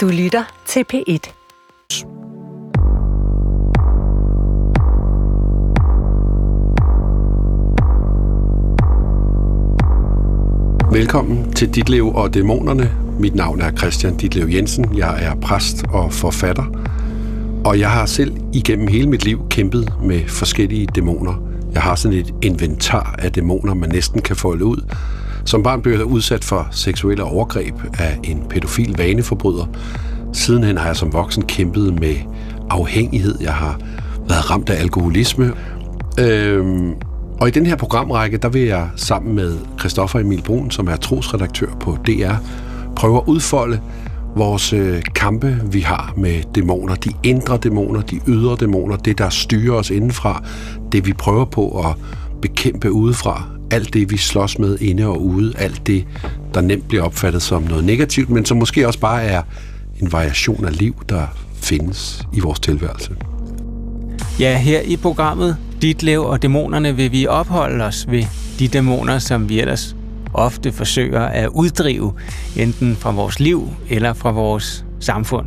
Du lytter til P1. Velkommen til Ditlev og Dæmonerne. Mit navn er Christian Ditlev Jensen. Jeg er præst og forfatter. Og jeg har selv igennem hele mit liv kæmpet med forskellige dæmoner. Jeg har sådan et inventar af dæmoner, man næsten kan folde ud. Som barn blev jeg udsat for seksuelle overgreb af en pædofil vaneforbryder. Sidenhen har jeg som voksen kæmpet med afhængighed. Jeg har været ramt af alkoholisme. Øhm, og i den her programrække, der vil jeg sammen med Christoffer Emil Brun, som er trosredaktør på DR, prøve at udfolde vores øh, kampe, vi har med dæmoner. De indre dæmoner, de ydre dæmoner, det der styrer os indenfra, det vi prøver på at bekæmpe udefra, alt det vi slås med inde og ude, alt det, der nemt bliver opfattet som noget negativt, men som måske også bare er en variation af liv, der findes i vores tilværelse. Ja, her i programmet Dit Liv og Dæmonerne vil vi opholde os ved de dæmoner, som vi ellers ofte forsøger at uddrive, enten fra vores liv eller fra vores samfund.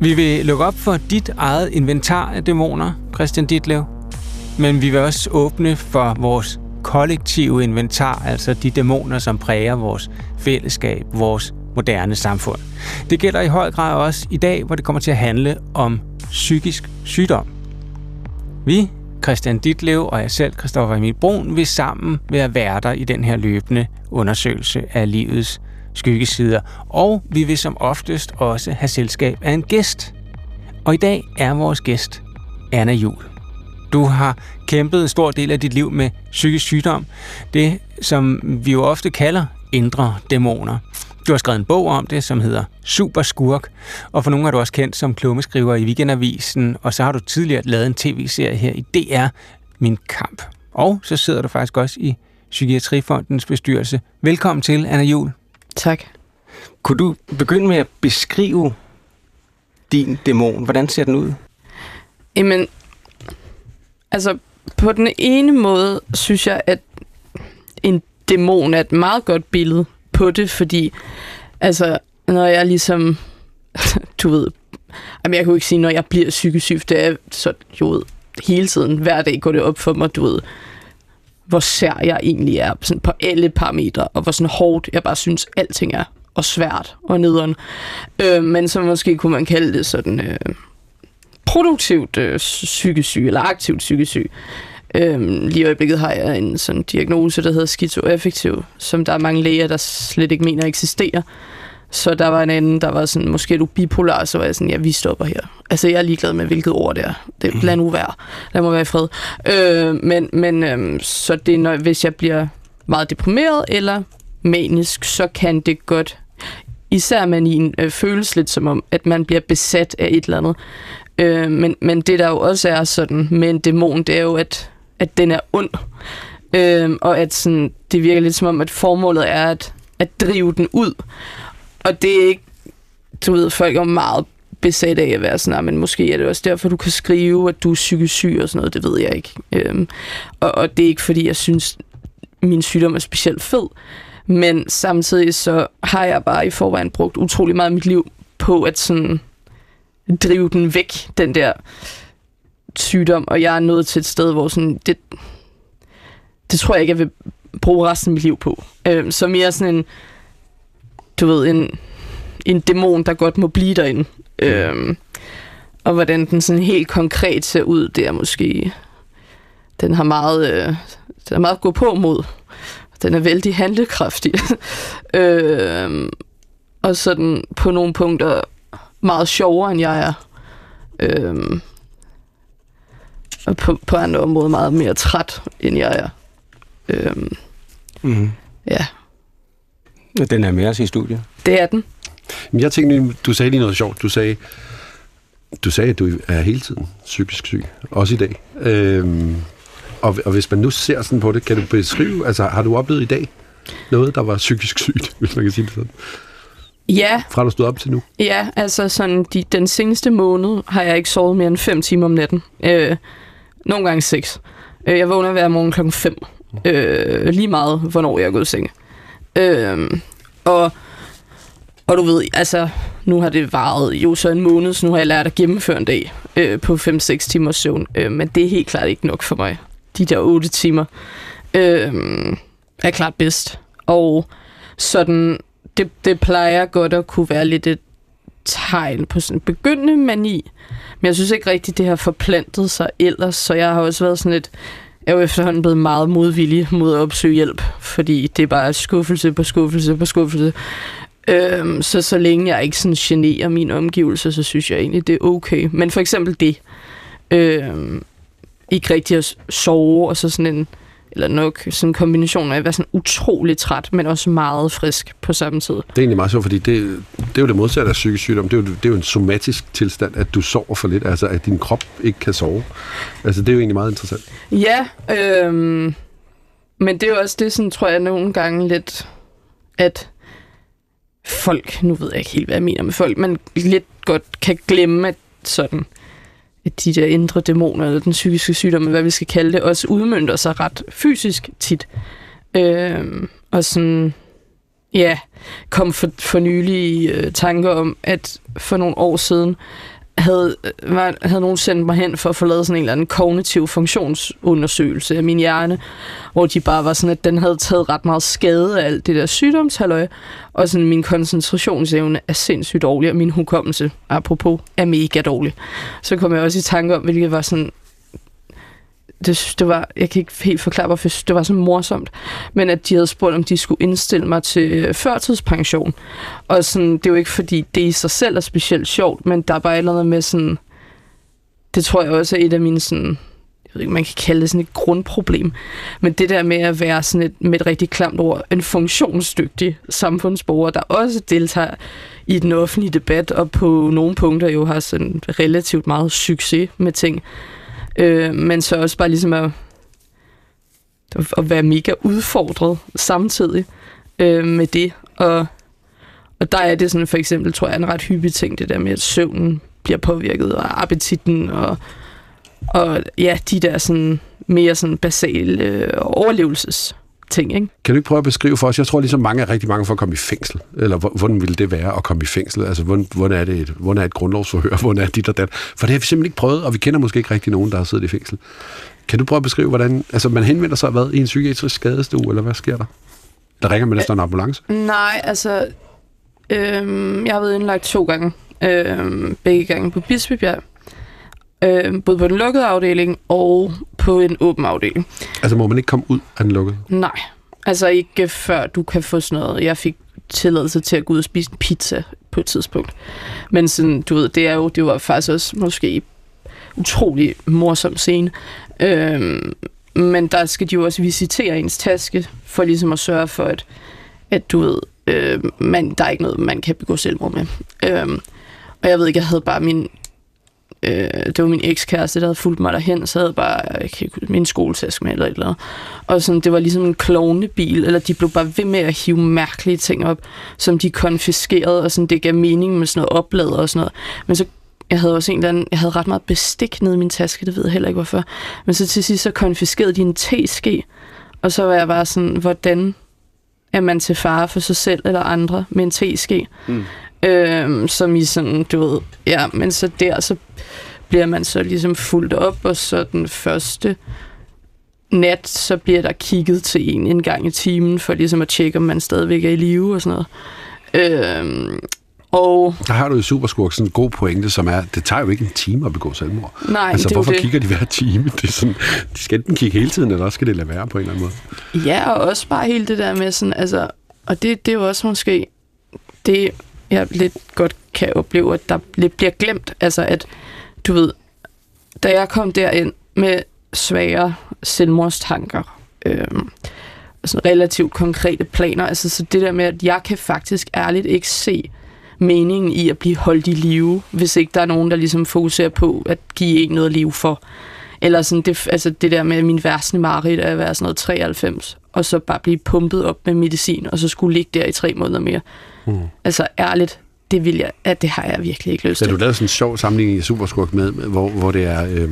Vi vil lukke op for dit eget inventar af dæmoner, Christian Ditlev, men vi vil også åbne for vores kollektive inventar, altså de dæmoner, som præger vores fællesskab, vores moderne samfund. Det gælder i høj grad også i dag, hvor det kommer til at handle om psykisk sygdom. Vi, Christian Ditlev og jeg selv, Christoffer Emil Brun, vil sammen være værter i den her løbende undersøgelse af livets skyggesider. Og vi vil som oftest også have selskab af en gæst. Og i dag er vores gæst Anna Jul. Du har kæmpet en stor del af dit liv med psykisk sygdom. Det, som vi jo ofte kalder indre dæmoner. Du har skrevet en bog om det, som hedder Super Skurk, og for nogle har du også kendt som klummeskriver i Weekendavisen, og så har du tidligere lavet en tv-serie her i DR, Min Kamp. Og så sidder du faktisk også i Psykiatrifondens bestyrelse. Velkommen til, Anna Jul. Tak. Kunne du begynde med at beskrive din dæmon? Hvordan ser den ud? Jamen, altså på den ene måde synes jeg, at en dæmon er et meget godt billede på det, fordi altså, når jeg ligesom, du ved, jamen jeg kan jo ikke sige, når jeg bliver psykisk syg, det er så, jo hele tiden, hver dag går det op for mig, du ved, hvor sær jeg egentlig er sådan på alle parametre, og hvor sådan hårdt jeg bare synes, alting er, og svært og nederen. Øh, men så måske kunne man kalde det sådan øh, produktivt øh, psykisk syg, eller aktivt psykisk syg. Øhm, lige i øjeblikket har jeg en sådan diagnose, der hedder skizoaffektiv, som der er mange læger, der slet ikke mener eksisterer. Så der var en anden, der var sådan, måske er du bipolar, så var jeg sådan, ja, vi stopper her. Altså, jeg er ligeglad med, hvilket ord det er. Det er blandt uvær. Lad mig være i fred. Øh, men men øh, så det er, når, hvis jeg bliver meget deprimeret eller manisk, så kan det godt, især manien, øh, føles lidt som om, at man bliver besat af et eller andet. Øh, men, men det der jo også er sådan med en dæmon, det er jo, at at den er ond. Øh, og at sådan, det virker lidt som om, at formålet er at, at drive den ud. Og det er ikke, du ved, folk er meget besat af at være sådan, ah, men måske er det også derfor, du kan skrive, at du er psykisk syg og sådan noget, det ved jeg ikke. Øhm, og, og det er ikke, fordi jeg synes, min sygdom er specielt fed, men samtidig så har jeg bare i forvejen brugt utrolig meget af mit liv på at sådan drive den væk, den der sygdom, og jeg er nået til et sted, hvor sådan, det, det tror jeg ikke, jeg vil bruge resten af mit liv på. Øh, så mere sådan en, du ved, en, en dæmon, der godt må blive derinde. Øh, og hvordan den sådan helt konkret ser ud, det er måske... Den har meget, øh, den er meget at gå på mod. Den er vældig handlekraftig. øh, og sådan på nogle punkter meget sjovere, end jeg er. Øh, og på, på andre områder meget mere træt, end jeg er. Øhm, mm. Ja. Den er med os i studiet. Det er den. Men jeg tænkte, du sagde lige noget sjovt. Du sagde, du sagde, at du er hele tiden psykisk syg. Også i dag. Øhm, og, og hvis man nu ser sådan på det, kan du beskrive, altså har du oplevet i dag noget, der var psykisk sygt, hvis man kan sige det sådan? Ja. Fra du stod op til nu? Ja, altså sådan de, den seneste måned har jeg ikke sovet mere end 5 timer om natten. Øh, nogle gange 6. Øh, jeg vågner hver morgen klokken 5. Øh, lige meget, hvornår jeg er gået i seng. Øh, og, og du ved, altså, nu har det varet jo så en måned, så nu har jeg lært at gennemføre en dag øh, på 5-6 timers søvn. Øh, men det er helt klart ikke nok for mig. De der 8 timer øh, er klart bedst. Og sådan, det, det plejer godt at kunne være lidt et tegn på sådan en begyndende mani. Men jeg synes ikke rigtigt, det har forplantet sig ellers, så jeg har også været sådan lidt... Jeg er jo efterhånden blevet meget modvillig mod at opsøge hjælp, fordi det er bare skuffelse på skuffelse på skuffelse. Øhm, så så længe jeg ikke sådan generer min omgivelser, så synes jeg egentlig, det er okay. Men for eksempel det, øhm, ikke rigtig at sove, og så sådan en, eller nok sådan en kombination af at være sådan utrolig træt, men også meget frisk på samme tid. Det er egentlig meget sjovt, fordi det, det er jo det modsatte af psykisk sygdom. Det er, jo, det er jo en somatisk tilstand, at du sover for lidt, altså at din krop ikke kan sove. Altså det er jo egentlig meget interessant. Ja, øhm, men det er jo også det, sådan, tror jeg, nogle gange lidt, at folk, nu ved jeg ikke helt, hvad jeg mener med folk, men lidt godt kan glemme, at sådan, de der indre dæmoner, eller den psykiske sygdom, hvad vi skal kalde det, også udmyndter sig ret fysisk tit. Øh, og sådan, ja, kom for, for nylig øh, tanker om, at for nogle år siden, havde, øh, var, havde nogen sendt mig hen for at få lavet sådan en eller anden kognitiv funktionsundersøgelse af min hjerne, hvor de bare var sådan, at den havde taget ret meget skade af alt det der sygdomshalløj, og sådan min koncentrationsevne er sindssygt dårlig, og min hukommelse, apropos, er mega dårlig. Så kom jeg også i tanke om, hvilket var sådan det, det var, jeg kan ikke helt forklare, hvorfor det var så morsomt, men at de havde spurgt, om de skulle indstille mig til øh, førtidspension. Og sådan, det er jo ikke, fordi det i sig selv er specielt sjovt, men der er bare et eller andet med sådan, det tror jeg også er et af mine sådan, jeg ved ikke, man kan kalde det sådan et grundproblem, men det der med at være sådan et, med et rigtig klamt ord, en funktionsdygtig samfundsborger, der også deltager i den offentlige debat, og på nogle punkter jo har sådan relativt meget succes med ting, Øh, men så også bare ligesom at, at være mega udfordret samtidig øh, med det. Og, og der er det sådan for eksempel, tror jeg, en ret hyppig ting, det der med, at søvnen bliver påvirket, og appetitten, og, og ja, de der sådan mere sådan basale øh, overlevelses ting. Ikke? Kan du ikke prøve at beskrive for os? Jeg tror ligesom mange er rigtig mange for at komme i fængsel. Eller hvordan ville det være at komme i fængsel? Altså, hvordan, hvordan, er, det et, hvordan er et grundlovsforhør? Hvordan er dit og dat? For det har vi simpelthen ikke prøvet, og vi kender måske ikke rigtig nogen, der har siddet i fængsel. Kan du prøve at beskrive, hvordan... Altså, man henvender sig hvad, i en psykiatrisk skadestue, eller hvad sker der? Der ringer man næsten en ambulance? Nej, altså... Øhm, jeg har været indlagt to gange. Øhm, begge gange på Bispebjerg. Øhm, både på den lukkede afdeling og på en åben afdeling. Altså må man ikke komme ud af den lukkede? Nej, altså ikke før du kan få sådan noget. Jeg fik tilladelse til at gå ud og spise en pizza på et tidspunkt. Men sådan, du ved, det er jo, det var faktisk også måske utrolig morsom scene. Øhm, men der skal de jo også visitere ens taske, for ligesom at sørge for, at, at du ved, øh, man, der er ikke noget, man kan begå selvmord med. Øhm, og jeg ved ikke, jeg havde bare min øh, det var min ekskæreste, der havde fulgt mig derhen, så havde bare jeg kan ikke, min skoletaske med eller et eller andet. Og sådan, det var ligesom en klovnebil, eller de blev bare ved med at hive mærkelige ting op, som de konfiskerede, og sådan, det gav mening med sådan noget oplader og sådan noget. Men så jeg havde også en eller anden, jeg havde ret meget bestik nede i min taske, det ved jeg heller ikke hvorfor. Men så til sidst så konfiskerede de en teske, og så var jeg bare sådan, hvordan er man til fare for sig selv eller andre med en teske? Mm. Øhm, som i sådan, du ved, ja, men så der, så bliver man så ligesom fuldt op, og så den første nat, så bliver der kigget til en en gang i timen, for ligesom at tjekke, om man stadigvæk er i live og sådan noget. Øhm, og... Der har du i Superskurk sådan en god pointe, som er, det tager jo ikke en time at begå selvmord. Nej, altså, det hvorfor det. kigger de hver time? Det er sådan, de skal enten kigge hele tiden, eller også skal det lade være på en eller anden måde. Ja, og også bare hele det der med sådan, altså, og det, det er jo også måske, det jeg lidt godt kan opleve, at der lidt bliver glemt. Altså, at du ved, da jeg kom derind med svære selvmordstanker, øh, sådan relativt konkrete planer, altså så det der med, at jeg kan faktisk ærligt ikke se meningen i at blive holdt i live, hvis ikke der er nogen, der ligesom fokuserer på at give en noget at leve for. Eller sådan det, altså det der med min værste mareridt at være sådan noget 93, og så bare blive pumpet op med medicin, og så skulle ligge der i tre måneder mere. Mm. Altså ærligt, det vil jeg, at det har jeg virkelig ikke lyst til. Så du lavede sådan en sjov sammenligning i Superskurk med, hvor, hvor det er... Øh,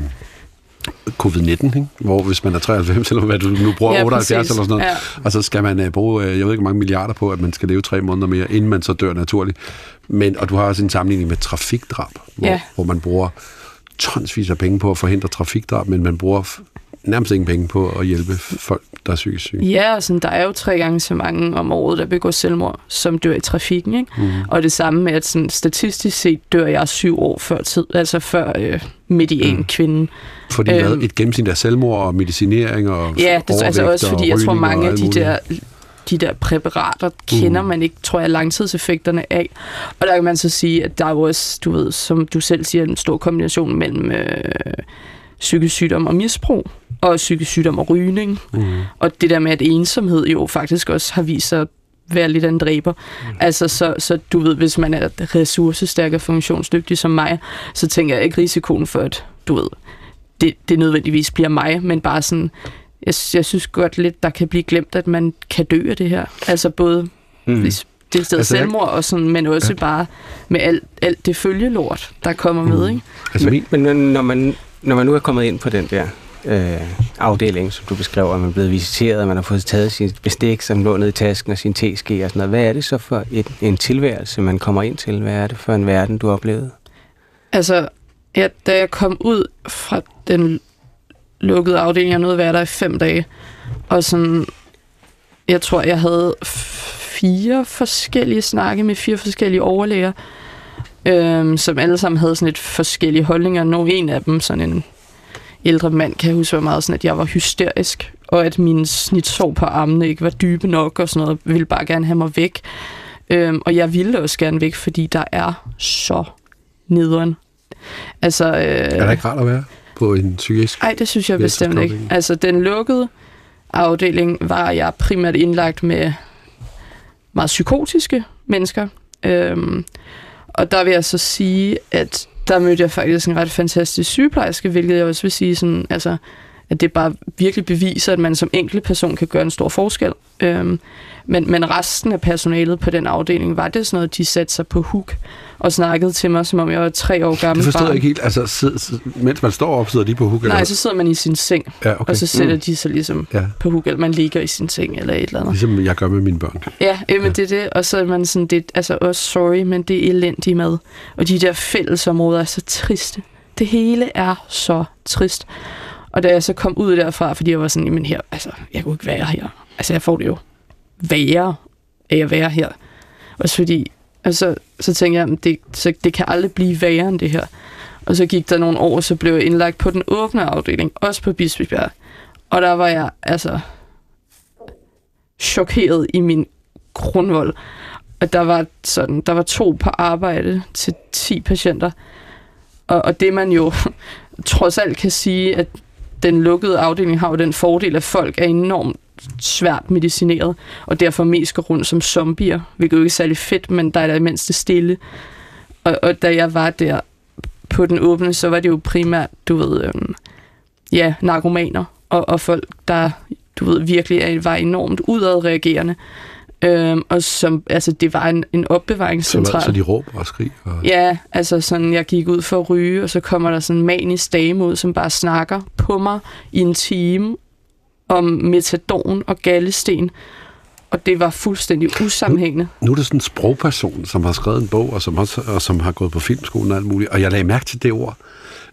covid-19, ikke? hvor hvis man er 93, eller hvad du nu bruger, Ja, 78 præcis. eller sådan noget, Ja. og så skal man uh, bruge, uh, jeg ved ikke, hvor mange milliarder på, at man skal leve tre måneder mere, inden man så dør naturligt. Men, og du har også en sammenligning med trafikdrab, hvor, Ja. hvor man bruger tonsvis af penge på at forhindre trafikdrab, men man bruger nærmest ingen penge på at hjælpe folk, der er psykisk syge. Ja, og sådan, der er jo tre gange så mange om året, der begår selvmord, som dør i trafikken. Ikke? Mm. Og det samme med, at sådan, statistisk set dør jeg syv år før tid, altså før øh, median mm. kvinden. Fordi Øhm. hvad, et gennemsnit af selvmord og medicinering og Ja, det er altså også og fordi, jeg tror mange af de der, de der præparater kender man ikke, tror jeg, langtidseffekterne af. Og der kan man så sige, at der er jo også, du ved, som du selv siger, en stor kombination mellem øh, psykisk sygdom og misbrug, og psykisk sygdom og rygning. Mm. Og det der med, at ensomhed jo faktisk også har vist sig at være lidt af en dræber. Mm. Altså, så, så du ved, hvis man er ressourcestærk og funktionsdygtig som mig, så tænker jeg ikke risikoen for, at du ved, det, det nødvendigvis bliver mig, men bare sådan, jeg, jeg synes godt lidt, der kan blive glemt, at man kan dø af det her. Altså både Mm. det sted Altså, altså, selvmord, og sådan, men også ja. bare med alt, alt det følgelort, der kommer mm. med. Ikke? Altså Men, men når, man, når man nu er kommet ind på den der øh, afdeling, som du beskrev, at man er blevet visiteret, og man har fået taget sin bestik, som lå ned i tasken og sin teske og sådan noget, hvad er det så for et, en tilværelse, man kommer ind til? Hvad er det for en verden, du oplevede? Altså, ja, da jeg kom ud fra den lukkede afdeling, jeg nåede at være der i fem dage, og sådan, jeg tror, jeg havde fire forskellige snakke med fire forskellige overlæger, øhm, som alle sammen havde sådan lidt forskellige holdninger. Nogle en af dem, sådan en ældre mand, kan jeg huske, var meget sådan, at jeg var hysterisk, og at mine snitsår på armene ikke var dybe nok, og sådan noget, ville bare gerne have mig væk. Øhm, og jeg ville også gerne væk, fordi der er så nederen. Altså, øh, er det ikke rart at være på en psykisk? ej, det synes jeg bestemt ikke. Altså, den lukkede afdeling var jeg primært indlagt med meget psykotiske mennesker. Øhm, og der vil jeg så sige, at der mødte jeg faktisk en ret fantastisk sygeplejerske, hvilket jeg også vil sige, sådan, altså, at det bare virkelig beviser, at man som enkelt person kan gøre en stor forskel. Øhm, men, men resten af personalet på den afdeling, var det sådan noget, de satte sig på hook og snakkede til mig, som om jeg var tre år gammel Det forstår barn. jeg ikke helt. Altså, sid, sid, mens man står op, sidder de på hook? Nej, eller? så sidder man i sin seng, ja, okay. og så sætter mm. de sig ligesom Ja, på hook, eller man ligger i sin seng eller et eller andet. ligesom jeg gør med mine børn. Ja, øh, men det er det, og så er man sådan, det altså også sorry, men det er elendig mad. Og de der fællesområder er så triste. Det hele er så trist. Og da jeg så kom ud derfra, fordi jeg var sådan, jamen her, altså, jeg kunne ikke være her. Altså, jeg får det jo værre af at være her. Også fordi, og så, så tænkte jeg, at det, så det kan aldrig blive værre end det her. Og så gik der nogle år, så blev jeg indlagt på den åbne afdeling, også på Bispebjerg. Og der var jeg, altså, chokeret i min grundvold. Og der var sådan, der var to på arbejde til 10 patienter. Og, og det man jo trods alt kan sige, at den lukkede afdeling har jo den fordel, at folk er enormt svært medicineret, og derfor mest går rundt som zombier, hvilket jo ikke er særlig fedt, men der er der i mindste stille. Og, og da jeg var der på den åbne, så var det jo primært, du ved, øhm, ja, narkomaner, og, og folk, der, du ved, virkelig er, var enormt udadreagerende. Øhm, og som, altså, det var en, en Så, opbevaringscentral. så de råber og skriger. Og... Ja, altså sådan, jeg gik ud for at ryge, og så kommer der sådan en manisk dame ud, som bare snakker på mig i en time om metadon og gallesten. Og det var fuldstændig usammenhængende. Nu er det sådan en sprogperson, som har skrevet en bog, og som, også, og som har gået på filmskolen og alt muligt. Og jeg lagde mærke til det ord,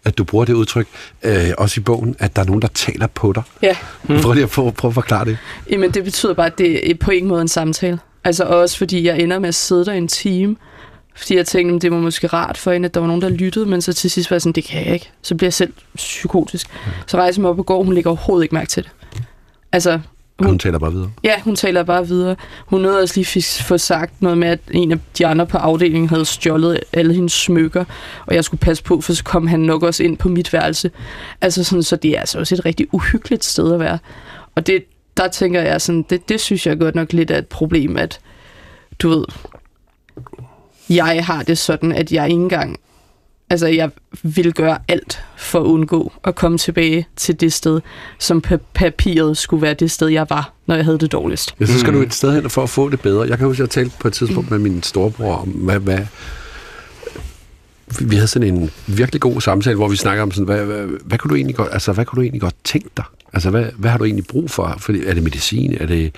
at du bruger det udtryk, øh, også i bogen, at der er nogen, der taler på dig. Ja, Mm. Prøv lige at prøve, prøve at forklare det. Jamen, det betyder bare, at det er på ingen måde en samtale. Altså også fordi jeg ender med at sidde der en time, fordi jeg tænkte, "Men det var måske rart for hende, at der var nogen, der lyttede, men så til sidst var jeg sådan, det kan jeg ikke. Så bliver jeg selv psykotisk. Så rejser jeg mig op og går, hun lægger overhovedet ikke mærke til det. Altså, Og hun taler bare videre. Ja, hun taler bare videre. Hun nåede også lige få sagt noget med, at en af de andre på afdelingen havde stjålet alle hendes smykker, og jeg skulle passe på, for så kom han nok også ind på mit værelse. Altså sådan, så det er altså også et rigtig uhyggeligt sted at være. Og det, der tænker jeg sådan, det, det synes jeg godt nok lidt er et problem, at du ved, jeg har det sådan, at jeg ikke engang Altså, jeg vil gøre alt for at undgå at komme tilbage til det sted, som på papiret skulle være det sted, jeg var, når jeg havde det dårligst. Ja, så skal mm. du et sted hen for at få det bedre. Jeg kan huske, at jeg talte på et tidspunkt med min storebror om, hvad, hvad vi havde sådan en virkelig god samtale, hvor vi snakker om sådan, hvad, hvad, hvad kunne du egentlig godt, altså, hvad kunne du egentlig godt tænke dig? Altså, hvad, hvad har du egentlig brug for? Fordi, er det medicin? Er det,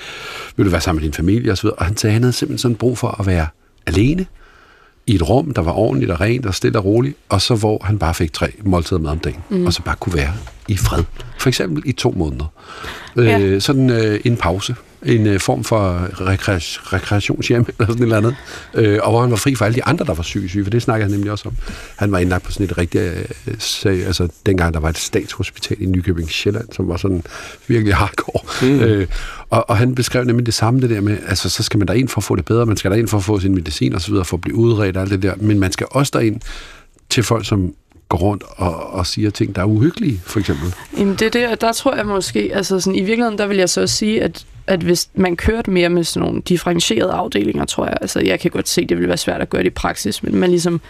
vil du være sammen med din familie? Og, så videre. og han sagde, han havde simpelthen sådan brug for at være alene i et rum, der var ordentligt og rent og stille og roligt, og så hvor han bare fik tre måltider mad om dagen, mm. og så bare kunne være i fred. For eksempel i to måneder. Ja. Øh, sådan øh, en pause en øh, form for rekre- rekreationshjem eller sådan et eller andet, øh, og hvor han var fri for alle de andre, der var syge, syge, for det snakker han nemlig også om. Han var indlagt på sådan et rigtigt, øh, sag, altså dengang der var et statshospital i Nykøbing Sjælland, som var sådan virkelig hardcore. Mm. Øh, og, og han beskrev nemlig det samme, det der med, altså så skal man der ind for at få det bedre, man skal der ind for at få sin medicin og så videre, for at blive udredt og alt det der, men man skal også derind til folk, som går rundt og, og siger ting, der er uhyggelige, for eksempel. Jamen det der, der tror jeg måske, altså sådan, i virkeligheden, der vil jeg så også sige, at at hvis man kørte mere med sådan nogle differentierede afdelinger, tror jeg, altså jeg kan godt se, det ville være svært at gøre det i praksis, men man ligesom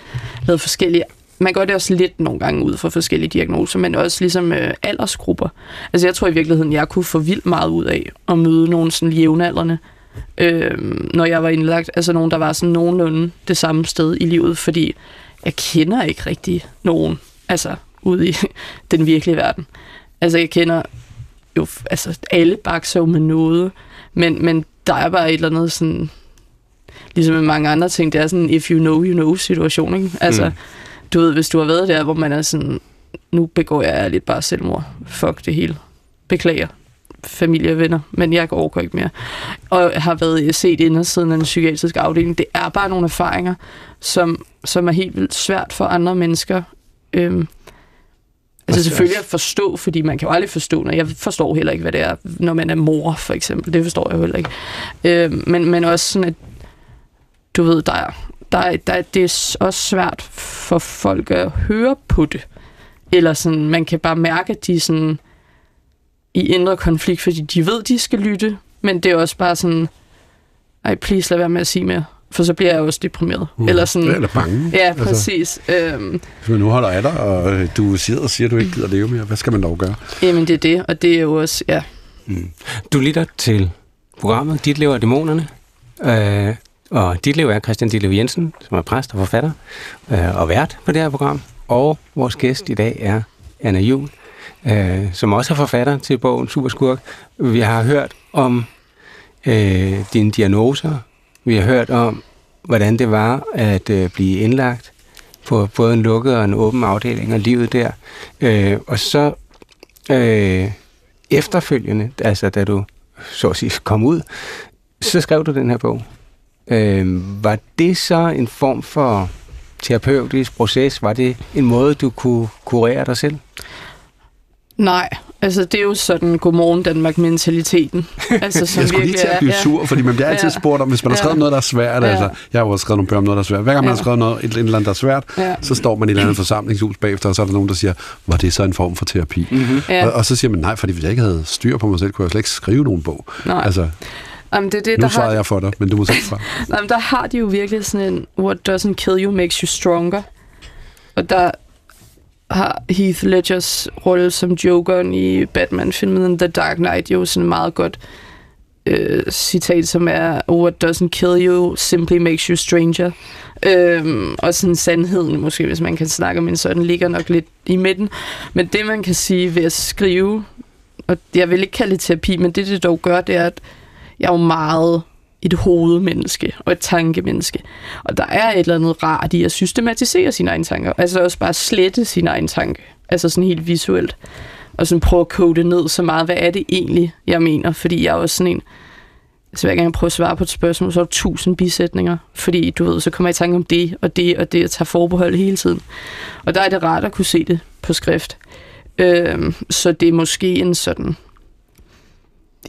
lavede forskellige man gør det også lidt nogle gange ud fra forskellige diagnoser, men også ligesom øh, aldersgrupper. Altså jeg tror i virkeligheden, jeg kunne få vildt meget ud af at møde nogle sådan jævnaldrende, øh, når jeg var indlagt. Altså nogen, der var sådan nogenlunde det samme sted i livet, fordi jeg kender ikke rigtig nogen, altså ude i den virkelige verden. Altså jeg kender jo, altså alle bakser med noget, men, men der er bare et eller andet sådan, ligesom med mange andre ting, det er sådan if you know, you know situation, ikke? Altså, mm. du ved, hvis du har været der, hvor man er sådan, nu begår jeg lidt bare selvmord. Fuck det hele. Beklager familie og venner, men jeg overgår ikke mere. Og har været set indersiden af en psykiatrisk afdeling. Det er bare nogle erfaringer, som, som er helt vildt svært for andre mennesker. Øhm, Altså selvfølgelig at forstå, fordi man kan jo aldrig forstå, når jeg forstår heller ikke, hvad det er, når man er mor, for eksempel. Det forstår jeg jo heller ikke. Øh, men, men også sådan, at du ved, der er, der, der, det er også svært for folk at høre på det. Eller sådan, man kan bare mærke, at de sådan i indre konflikt, fordi de ved, de skal lytte, men det er også bare sådan, ej, please lad være med at sige mere for så bliver jeg også deprimeret. Mm. Eller, sådan, eller bange. Ja, altså, præcis. Altså, øhm, nu holder af dig, og øh, du sidder og siger, at du ikke gider leve mere, hvad skal man dog gøre? Jamen, det er det, og det er jo også, ja. Mm. Du lytter til programmet Dit Liv og Dæmonerne, øh, og dit liv er Christian Ditlev Jensen, som er præst og forfatter, øh, og vært på det her program. Og vores gæst i dag er Anna Jul, øh, som også er forfatter til bogen Superskurk. Vi har hørt om øh, dine diagnoser, vi har hørt om, hvordan det var at øh, blive indlagt på både en lukket og en åben afdeling og livet der. Øh, og så øh, efterfølgende, altså da du så at sige kom ud, så skrev du den her bog. Øh, var det så en form for terapeutisk proces? Var det en måde, du kunne kurere dig selv? Nej, altså det er jo sådan godmorgen Danmark-mentaliteten. Altså, som jeg skulle lige til at blive sur, fordi man bliver altid ja. spurgt om, hvis man har skrevet ja. noget, der er svært. Ja. Altså, jeg har jo også skrevet nogle bøger om noget, der er svært. Hver gang man ja. har skrevet noget, et, et eller andet, der er svært, ja. så står man i et eller andet forsamlingshus bagefter, og så er der nogen, der siger, var det så en form for terapi? Mm-hmm. Ja. Og, og, så siger man, nej, fordi hvis jeg ikke havde styr på mig selv, kunne jeg slet ikke skrive nogen bog. Nej. Altså, Jamen, det, det, nu svarer har... jeg for dig, men du må selv svare. Jamen, der har de jo virkelig sådan en, what doesn't kill you makes you stronger. Og der, har Heath Ledgers rolle som Jokeren i Batman-filmen The Dark Knight jo sådan meget godt øh, citat, som er What doesn't kill you simply makes you stranger. Øhm, og sådan sandheden, måske hvis man kan snakke om en sådan, ligger nok lidt i midten. Men det man kan sige ved at skrive, og jeg vil ikke kalde det terapi, men det det dog gør, det er, at jeg er jo meget et hovedmenneske og et tankemenneske. Og der er et eller andet rart i at systematisere sine egne tanker. Altså også bare slette sine egne tanker. Altså sådan helt visuelt. Og sådan prøve at kode ned så meget. Hvad er det egentlig, jeg mener? Fordi jeg er også sådan en... Altså hver gang jeg prøver at svare på et spørgsmål, så er der tusind bisætninger. Fordi du ved, så kommer jeg i tanke om det og det og det, og tager forbehold hele tiden. Og der er det rart at kunne se det på skrift. Øhm, så det er måske en sådan...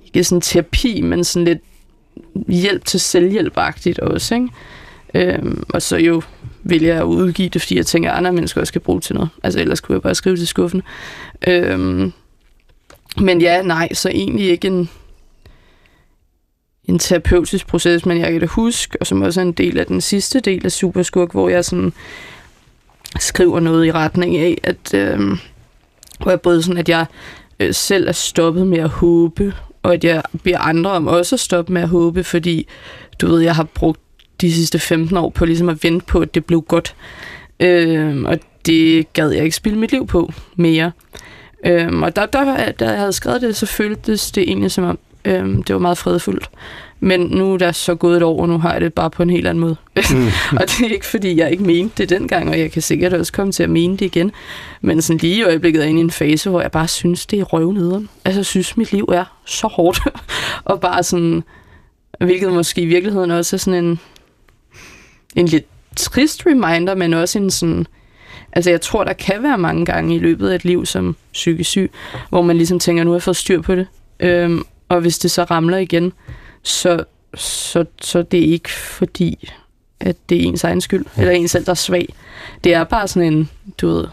Ikke sådan terapi, men sådan lidt hjælp til selvhjælpagtigt også, ikke? Øhm, og så jo vil jeg udgive det, fordi jeg tænker, at andre mennesker også skal bruge det til noget. Altså ellers kunne jeg bare skrive til skuffen. Øhm, men ja, nej, så egentlig ikke en, en terapeutisk proces, men jeg kan det huske, og som også er en del af den sidste del af Superskurk, hvor jeg sådan skriver noget i retning af, at øhm, hvor jeg både sådan, at jeg øh, selv er stoppet med at håbe og at jeg beder andre om også at stoppe med at håbe, fordi du ved, jeg har brugt de sidste 15 år på ligesom at vente på, at det blev godt. Øh, og det gad jeg ikke spille mit liv på mere. Øhm, og der, der, da jeg havde skrevet det, så føltes det egentlig som om, øhm, det var meget fredfuldt. Men nu er der så gået et år, og nu har jeg det bare på en helt anden måde. Mm. og det er ikke, fordi jeg ikke mente det dengang, og jeg kan sikkert også komme til at mene det igen. Men sådan lige i øjeblikket er jeg inde i en fase, hvor jeg bare synes, det er røvnederen. Altså, jeg synes, mit liv er så hårdt. og bare sådan, hvilket måske i virkeligheden også er sådan en, en lidt trist reminder, men også en sådan, Altså jeg tror, der kan være mange gange i løbet af et liv som psykisk syg, hvor man ligesom tænker, nu har jeg fået styr på det. Øhm, og hvis det så ramler igen, så, så, så det er ikke fordi, at det er ens egen skyld, eller ens selv, der er svag. Det er bare sådan en, du ved,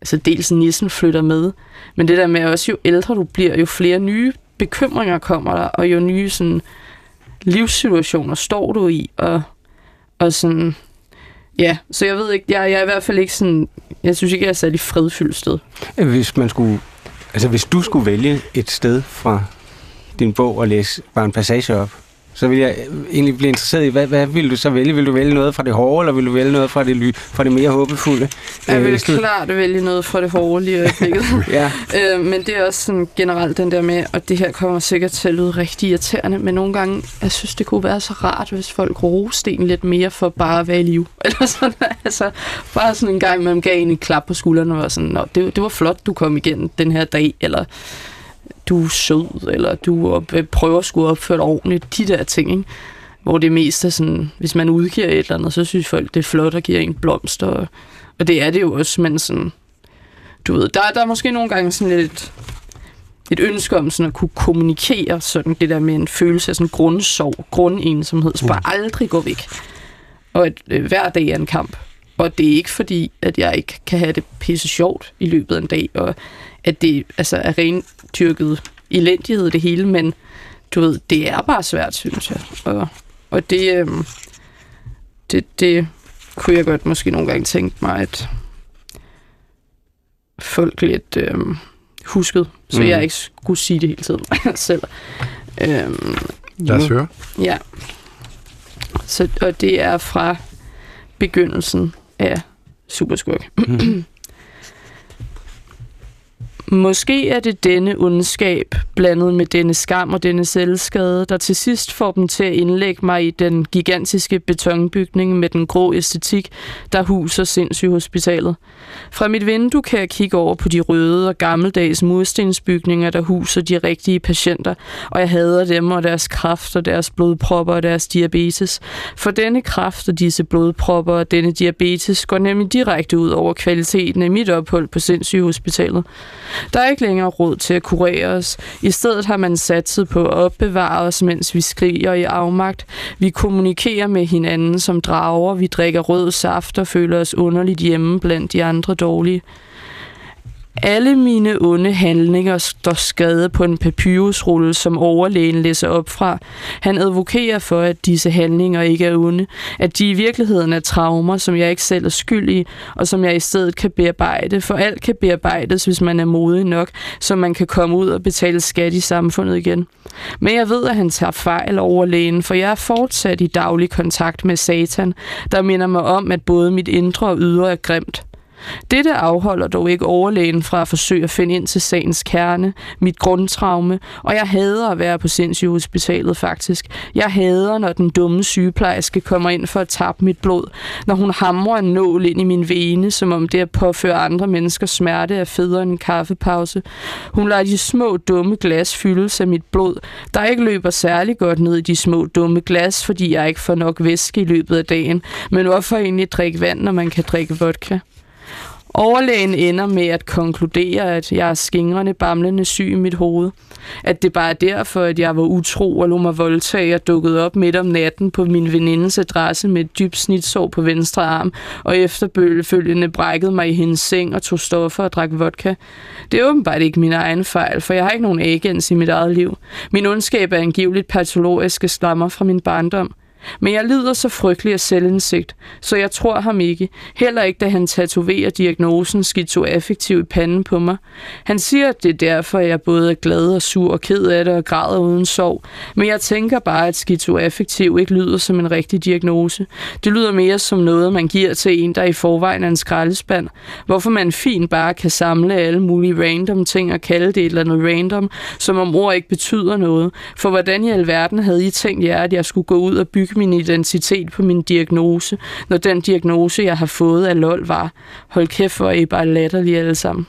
altså dels nissen flytter med, men det der med også, jo ældre du bliver, jo flere nye bekymringer kommer der, og jo nye sådan, livssituationer står du i, og, og sådan, Ja, så jeg ved ikke, jeg, jeg er i hvert fald ikke sådan, jeg synes ikke, jeg er særlig fredfyldt sted. Hvis man skulle, altså hvis du skulle vælge et sted fra din bog og læse bare en passage op, så vil jeg egentlig blive interesseret i, hvad, hvad vil du så vælge? Vil du vælge noget fra det hårde, eller vil du vælge noget fra det, ly, fra det mere håbefulde? Jeg vil øh, klart vælge noget fra det hårde lige i øjeblikket. ja. øh, men det er også sådan generelt den der med, og det her kommer sikkert til at lyde rigtig irriterende, men nogle gange, jeg synes, det kunne være så rart, hvis folk roste en lidt mere for bare at være i liv. Eller sådan, altså, bare sådan en gang, man gav en en klap på skulderen og var sådan, Nå, det, det var flot, du kom igen den her dag, eller du er sød, eller du prøver at skulle opføre dig ordentligt, de der ting, ikke? Hvor det mest er sådan, hvis man udgiver et eller andet, så synes folk, det er flot at give en blomster, og, og det er det jo også, men sådan, du ved, der, der er måske nogle gange sådan lidt et ønske om sådan at kunne kommunikere sådan det der med en følelse af sådan grundsorg, grundensomhed, som bare mm. aldrig går væk. Og at øh, hver dag er en kamp. Og det er ikke fordi, at jeg ikke kan have det pisse sjovt i løbet af en dag, og at det altså, er ren tyrket elendighed det hele, men du ved, det er bare svært, synes jeg. Og, og det, øh, det, det kunne jeg godt måske nogle gange tænke mig, at folk lidt øh, huskede, så mm. jeg ikke skulle sige det hele tiden selv. Øh, Lad os høre. Ja. Så, og det er fra begyndelsen af Superskurk. Mm. Måske er det denne ondskab, blandet med denne skam og denne selvskade, der til sidst får dem til at indlægge mig i den gigantiske betonbygning med den grå æstetik, der huser sindssygehospitalet. Fra mit vindue kan jeg kigge over på de røde og gammeldags murstensbygninger, der huser de rigtige patienter, og jeg hader dem og deres kraft og deres blodpropper og deres diabetes. For denne kraft og disse blodpropper og denne diabetes går nemlig direkte ud over kvaliteten af mit ophold på sindssygehospitalet. Der er ikke længere råd til at kurere os. I stedet har man satset på at opbevare os, mens vi skriger i afmagt. Vi kommunikerer med hinanden som drager. Vi drikker rød saft og føler os underligt hjemme blandt de andre dårlige. Alle mine onde handlinger står skrevet på en papyrusrulle, som overlægen læser op fra. Han advokerer for, at disse handlinger ikke er onde, at de i virkeligheden er traumer, som jeg ikke selv er skyld i, og som jeg i stedet kan bearbejde, for alt kan bearbejdes, hvis man er modig nok, så man kan komme ud og betale skat i samfundet igen. Men jeg ved, at han tager fejl over lægen, for jeg er fortsat i daglig kontakt med satan, der minder mig om, at både mit indre og ydre er grimt. Dette afholder dog ikke overlægen fra at forsøge at finde ind til sagens kerne, mit grundtraume, og jeg hader at være på sindssygehospitalet faktisk. Jeg hader, når den dumme sygeplejerske kommer ind for at tappe mit blod, når hun hamrer en nål ind i min vene, som om det at påføre andre mennesker smerte er federe end en kaffepause. Hun lader de små dumme glas fyldes af mit blod, der ikke løber særlig godt ned i de små dumme glas, fordi jeg ikke får nok væske i løbet af dagen. Men hvorfor egentlig drikke vand, når man kan drikke vodka? Overlægen ender med at konkludere, at jeg er skingrende, bamlende syg i mit hoved. At det bare er derfor, at jeg var utro og lå mig voldtage og dukkede op midt om natten på min venindes adresse med et dybt snitsår på venstre arm, og efterfølgende brækkede mig i hendes seng og tog stoffer og drak vodka. Det er åbenbart ikke min egen fejl, for jeg har ikke nogen agens i mit eget liv. Min ondskab er angiveligt patologiske stammer fra min barndom. Men jeg lider så frygtelig af selvindsigt, så jeg tror ham ikke. Heller ikke, da han tatoverer diagnosen skizoaffektiv i panden på mig. Han siger, at det er derfor, jeg både er glad og sur og ked af det og græder uden sorg. Men jeg tænker bare, at skizoaffektiv ikke lyder som en rigtig diagnose. Det lyder mere som noget, man giver til en, der i forvejen er en skraldespand. Hvorfor man fint bare kan samle alle mulige random ting og kalde det et eller andet random, som om ord ikke betyder noget. For hvordan i alverden havde I tænkt jer, at jeg skulle gå ud og bygge min identitet på min diagnose, når den diagnose, jeg har fået af LOL var, hold kæft, hvor I bare latterlige alle sammen.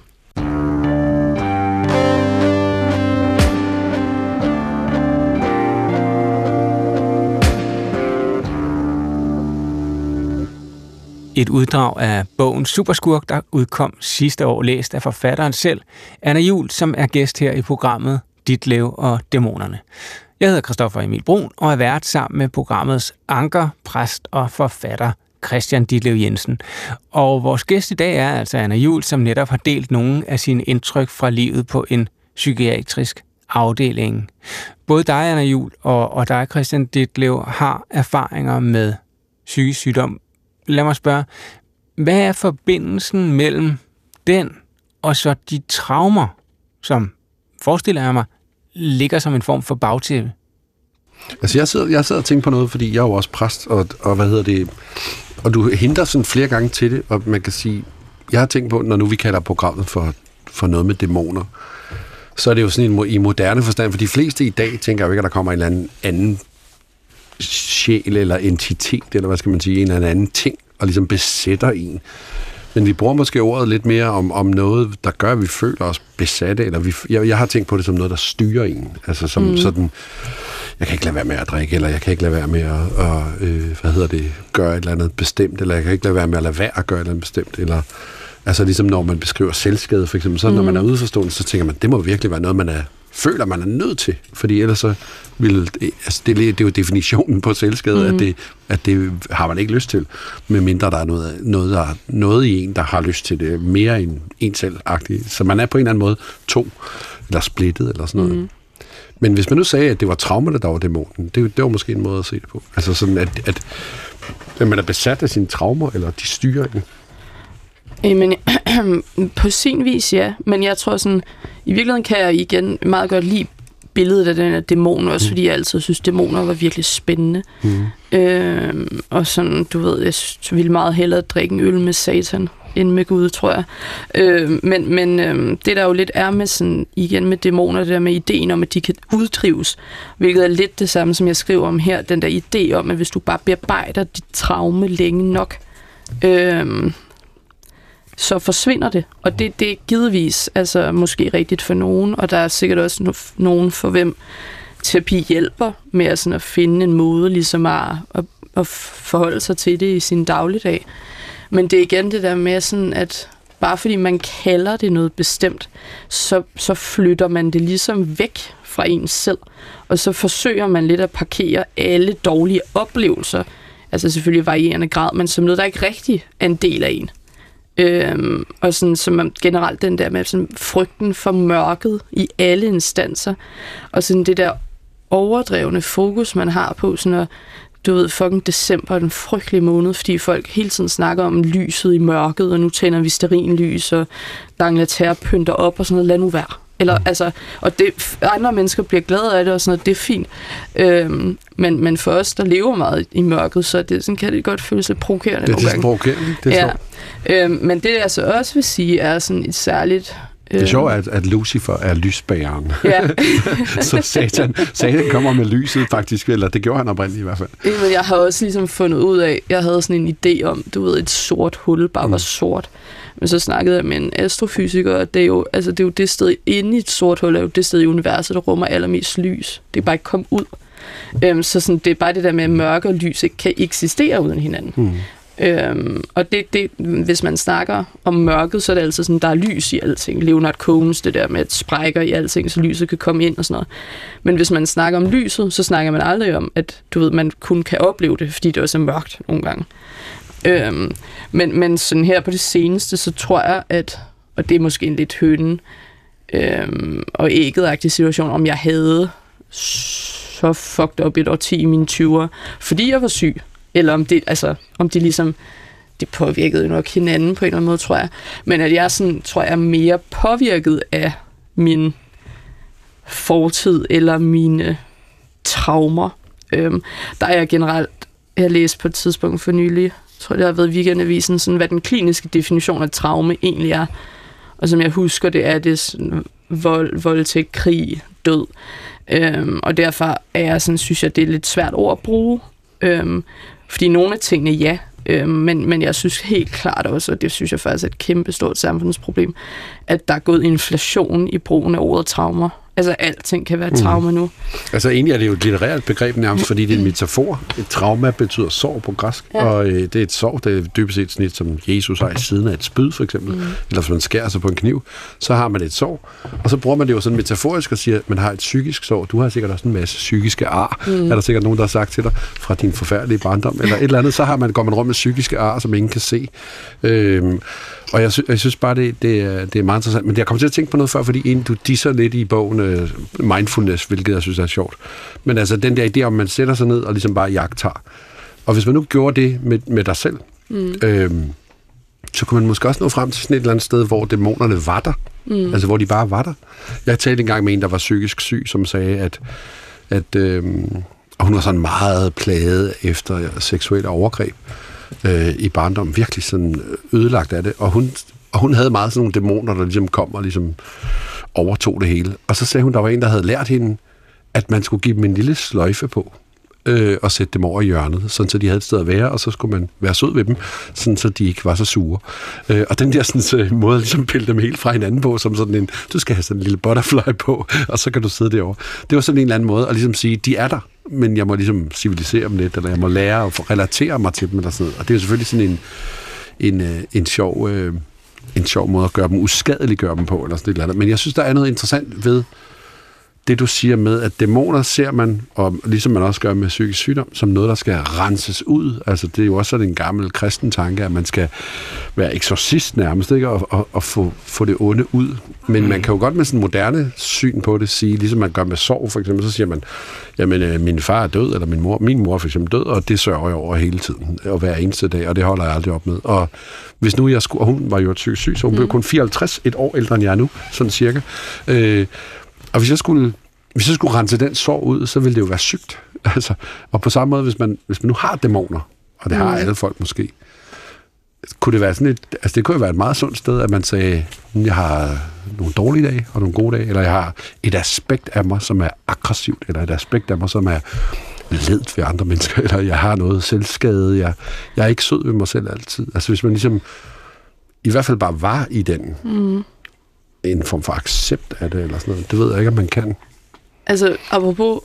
Et uddrag af bogen Superskurk, der udkom sidste år, læst af forfatteren selv, Anna Jul, som er gæst her i programmet Dit Lev og Dæmonerne. Jeg hedder Christoffer Emil Brun og er vært sammen med programmets anker, præst og forfatter Christian Ditlev Jensen. Og vores gæst i dag er altså Anna Jul, som netop har delt nogle af sine indtryk fra livet på en psykiatrisk afdeling. Både dig, Anna Jul, og, og dig, Christian Ditlev, har erfaringer med psykisk sygdom. Lad mig spørge, hvad er forbindelsen mellem den og så de traumer, som, forestiller jeg mig, ligger som en form for bagtæppe? Altså, jeg sidder, jeg sidder og tænker på noget, fordi jeg er jo også præst, og, og hvad hedder det, og du henter sådan flere gange til det, og man kan sige, jeg har tænkt på, når nu vi kalder programmet for, for noget med dæmoner, så er det jo sådan en, i moderne forstand, for de fleste i dag tænker jo ikke, at der kommer en eller anden anden sjæl eller entitet, eller hvad skal man sige, en eller anden ting, og ligesom besætter en. Men vi bruger måske ordet lidt mere om, om noget, der gør, at vi føler os besatte, eller vi, jeg, jeg har tænkt på det som noget, der styrer en. Altså som mm. sådan, jeg kan ikke lade være med at drikke, eller jeg kan ikke lade være med at, at øh, hvad hedder det, gøre et eller andet bestemt, eller jeg kan ikke lade være med at lade være at gøre et eller andet bestemt, eller altså ligesom når man beskriver selvskade for eksempel, så mm. når man er udforstående, så tænker man, det må virkelig være noget, man er føler, man er nødt til. Fordi ellers så vil... Altså det, det er jo definitionen på selvskade, mm. at, det, at det har man ikke lyst til. Medmindre der er noget, noget, der, noget i en, der har lyst til det. Mere end en selv -agtigt. Så man er på en eller anden måde to, eller splittet, eller sådan noget. Mm. Men hvis man nu sagde, at det var traumerne, der var dæmonen, det, det var måske en måde at se det på. Altså sådan, at, at, at man er besat af sine traumer, eller de styrer en. Jamen, på sin vis, ja. Men jeg tror sådan, i virkeligheden kan jeg igen meget godt lide billedet af den her dæmon, også mm. fordi jeg altid synes, dæmoner var virkelig spændende. Mm. Øh, og sådan, du ved, jeg ville meget hellere drikke en øl med satan, end med Gud, tror jeg. Øh, men men øh, det der jo lidt er med sådan, igen med dæmoner, det der med ideen om, at de kan uddrives, hvilket er lidt det samme, som jeg skriver om her, den der idé om, at hvis du bare bearbejder dit traume længe nok, øh, så forsvinder det. Og det, det er givetvis altså, måske rigtigt for nogen, og der er sikkert også nogen for hvem terapi hjælper med at, sådan, at finde en måde ligesom at, at, at forholde sig til det i sin dagligdag. Men det er igen det der med, sådan, at bare fordi man kalder det noget bestemt, så, så flytter man det ligesom væk fra en selv. Og så forsøger man lidt at parkere alle dårlige oplevelser, altså selvfølgelig varierende grad, men som noget, der ikke rigtig er en del af en. Øhm, og sådan, som generelt den der med sådan, frygten for mørket i alle instanser, og sådan det der overdrevne fokus, man har på sådan at, du ved, fucking december er den frygtelige måned, fordi folk hele tiden snakker om lyset i mørket, og nu tænder vi sterinlys, og Dangleterre pynter op og sådan noget, lad nu være. Eller, altså, og det, andre mennesker bliver glade af det, og sådan noget, det er fint. Øhm, men, men for os, der lever meget i mørket, så det, sådan kan det godt føles lidt provokerende det, nogle gange. Det er provokerende, det er ja. øhm, Men det, jeg så også vil sige, er sådan et særligt det er sjovt, at, at Lucifer er lysbæreren. Ja. så satan, satan kommer med lyset faktisk, eller det gjorde han oprindeligt i hvert fald. Men jeg har også ligesom fundet ud af, jeg havde sådan en idé om, du ved, et sort hul bare mm. var sort. Men så snakkede jeg med en astrofysiker, og det er jo, altså det, er jo det sted inde i et sort hul, er jo det sted i universet, der rummer allermest lys. Det er bare ikke kommet ud. Øhm, så sådan, det er bare det der med, at mørke og lys ikke kan eksistere uden hinanden. Mm. Øhm, og det, det, hvis man snakker om mørket, så er det altså sådan, der er lys i alting. Leonard Cohen's, det der med, at sprækker i alting, så lyset kan komme ind og sådan noget. Men hvis man snakker om lyset, så snakker man aldrig om, at du ved, man kun kan opleve det, fordi det også er mørkt nogle gange. Øhm, men, men sådan her på det seneste, så tror jeg, at, og det er måske en lidt hønen øhm, og ægget situation, om jeg havde så fucked up et årti i mine 20'er, fordi jeg var syg. Eller om det, altså, om det ligesom, det påvirkede nok hinanden på en eller anden måde, tror jeg. Men at jeg sådan, tror jeg er mere påvirket af min fortid eller mine traumer. Øhm, der er jeg generelt, jeg læste på et tidspunkt for nylig, jeg tror det har været weekendavisen, sådan, hvad den kliniske definition af traume egentlig er. Og som jeg husker det, er det sådan, vold, voldtægt, krig, død. Øhm, og derfor er jeg sådan, synes jeg, det er lidt svært ord at bruge. Øhm, fordi nogle af tingene, ja, øh, men, men jeg synes helt klart også, og det synes jeg faktisk er et kæmpe stort samfundsproblem, at der er gået inflation i brugen af ordet traumer. Altså, alting kan være et trauma mm. nu. Altså, egentlig er det jo et litterært begreb nærmest, fordi det er en metafor. Et trauma betyder sorg på græsk, ja. og øh, det er et sorg, det er dybest set sådan et, som Jesus har i siden af et spyd, for eksempel. Mm. Eller hvis man skærer sig på en kniv, så har man et sorg. Og så bruger man det jo sådan metaforisk og siger, at man har et psykisk sorg. Du har sikkert også en masse psykiske ar, mm. er der sikkert nogen, der har sagt til dig, fra din forfærdelige barndom, eller et eller andet, så har man, går man rundt med psykiske ar, som ingen kan se. Øhm, og jeg, sy- jeg synes bare, det, det, er, det er meget interessant. Men jeg kommer til at tænke på noget før, fordi en, du disser lidt i bogen uh, Mindfulness, hvilket jeg synes er sjovt. Men altså den der idé om, man sætter sig ned og ligesom bare jagter. Og hvis man nu gjorde det med, med dig selv, mm. øhm, så kunne man måske også nå frem til sådan et eller andet sted, hvor dæmonerne var der. Mm. Altså hvor de bare var der. Jeg talte engang med en, der var psykisk syg, som sagde, at, at øhm, og hun var sådan meget plaget efter seksuelle overgreb øh, i barndom, virkelig sådan ødelagt af det, og hun, og hun havde meget sådan nogle dæmoner, der ligesom kom og ligesom overtog det hele. Og så sagde hun, der var en, der havde lært hende, at man skulle give dem en lille sløjfe på, øh, og sætte dem over i hjørnet, sådan så de havde et sted at være, og så skulle man være sød ved dem, sådan så de ikke var så sure. Øh, og den der sådan, så, måde at ligesom pille dem helt fra hinanden på, som sådan en, du skal have sådan en lille butterfly på, og så kan du sidde derovre. Det var sådan en eller anden måde at ligesom sige, de er der, men jeg må ligesom civilisere dem lidt, eller jeg må lære at relatere mig til dem, eller sådan noget. Og det er jo selvfølgelig sådan en, en, en, en sjov... Øh, en sjov måde at gøre dem uskadeligt gøre dem på, eller sådan et eller andet. Men jeg synes, der er noget interessant ved det, du siger med, at dæmoner ser man, og ligesom man også gør med psykisk sygdom, som noget, der skal renses ud. Altså, det er jo også sådan en gammel kristen tanke, at man skal være eksorcist nærmest, ikke? Og, og, og få, få det onde ud. Men mm. man kan jo godt med sådan moderne syn på det sige, ligesom man gør med sorg, for eksempel, så siger man, jamen, øh, min far er død, eller min mor, min mor er for eksempel død, og det sørger jeg over hele tiden, og hver eneste dag, og det holder jeg aldrig op med. Og hvis nu jeg skulle, og hun var jo psykisk syg, så hun mm. blev kun 54, et år ældre end jeg er nu, sådan cirka. Øh, og hvis jeg skulle, hvis jeg skulle rense den sorg ud, så ville det jo være sygt. Altså, og på samme måde, hvis man, hvis man nu har dæmoner, og det har mm. alle folk måske, kunne det være sådan et, altså det kunne jo være et meget sundt sted, at man sagde, jeg har nogle dårlige dage og nogle gode dage, eller jeg har et aspekt af mig, som er aggressivt, eller et aspekt af mig, som er ledt ved andre mennesker, eller jeg har noget selvskade, jeg, jeg er ikke sød ved mig selv altid. Altså hvis man ligesom i hvert fald bare var i den, mm en form for accept af det, eller sådan noget, det ved jeg ikke, om man kan. Altså, apropos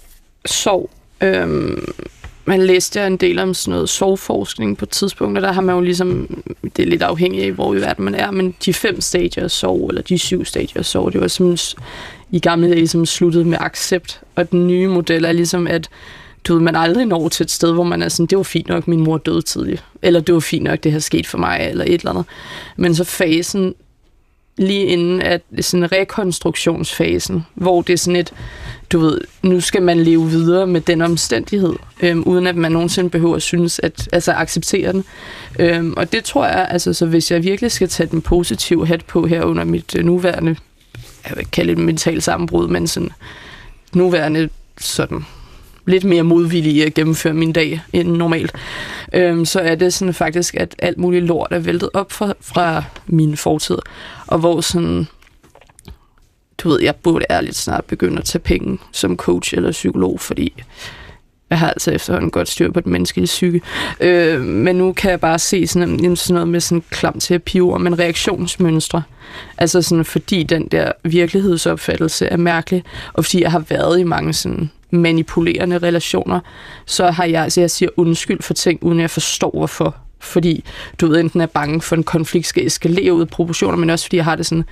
sorg, øhm, man læste en del om sådan noget sorgforskning på et tidspunkt, og der har man jo ligesom, det er lidt afhængigt af, hvor i verden man er, men de fem stadier af sorg, eller de syv stadier af sorg, det var som i gamle dage ligesom sluttet med accept, og den nye model er ligesom, at du ved, man aldrig når til et sted, hvor man er sådan, det var fint nok, min mor døde tidligt, eller det var fint nok, det har sket for mig, eller et eller andet. Men så fasen lige inden at sådan rekonstruktionsfasen, hvor det er sådan et, du ved, nu skal man leve videre med den omstændighed, øhm, uden at man nogensinde behøver at synes, at altså acceptere den. Øhm, og det tror jeg, altså så hvis jeg virkelig skal tage den positive hat på her under mit øh, nuværende, jeg vil kalde det mentalt sammenbrud, men sådan nuværende sådan lidt mere modvillig i at gennemføre min dag end normalt, øhm, så er det sådan faktisk, at alt muligt lort er væltet op fra, fra min fortid, og hvor sådan, du ved, jeg burde ærligt snart begynde at tage penge som coach eller psykolog, fordi jeg har altså efterhånden godt styr på den menneskelige psyke. Øh, men nu kan jeg bare se sådan, sådan noget med sådan klam terapi men reaktionsmønstre. Altså sådan, fordi den der virkelighedsopfattelse er mærkelig, og fordi jeg har været i mange sådan manipulerende relationer, så har jeg, altså jeg siger undskyld for ting, uden jeg forstår hvorfor. Fordi du ved, enten er bange for, at en konflikt skal eskalere ud af proportioner, men også fordi jeg har det sådan,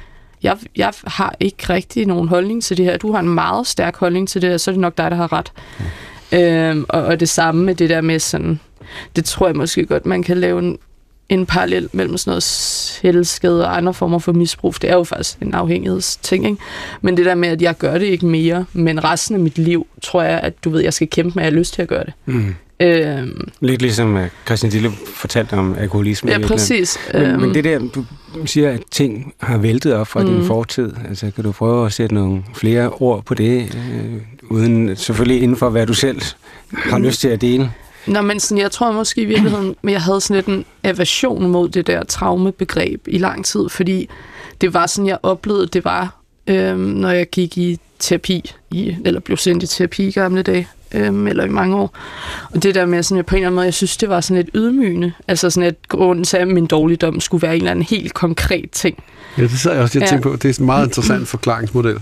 jeg, jeg har ikke rigtig nogen holdning til det her. Du har en meget stærk holdning til det her, så er det nok dig, der har ret. Mm. Øhm, og, og det samme med det der med sådan, det tror jeg måske godt, man kan lave en en parallel mellem sådan noget selvskade og andre former for misbrug. Det er jo faktisk en afhængighedsting, ikke? Men det der med, at jeg gør det ikke mere, men resten af mit liv, tror jeg, at du ved, jeg skal kæmpe med, at jeg har lyst til at gøre det. Mm. Øhm, Lidt ligesom uh, Christian Dille fortalte om alkoholisme. Ja, præcis. Men, øhm, men det der, du siger, at ting har væltet op fra mm. din fortid. Altså, kan du prøve at sætte nogle flere ord på det, øh, uden selvfølgelig inden for, hvad du selv har lyst til at dele? Nå, men sådan, jeg tror måske i virkeligheden, at jeg havde sådan lidt en aversion mod det der traumebegreb i lang tid, fordi det var sådan, jeg oplevede, det var, øhm, når jeg gik i terapi, i, eller blev sendt i terapi i gamle dage, øhm, eller i mange år. Og det der med, sådan, jeg på en eller anden måde, jeg synes, det var sådan lidt ydmygende. Altså sådan, at grunden til, at min dårligdom skulle være en eller anden helt konkret ting. Ja, det sad jeg også jeg ja. på. Det er en meget interessant forklaringsmodel.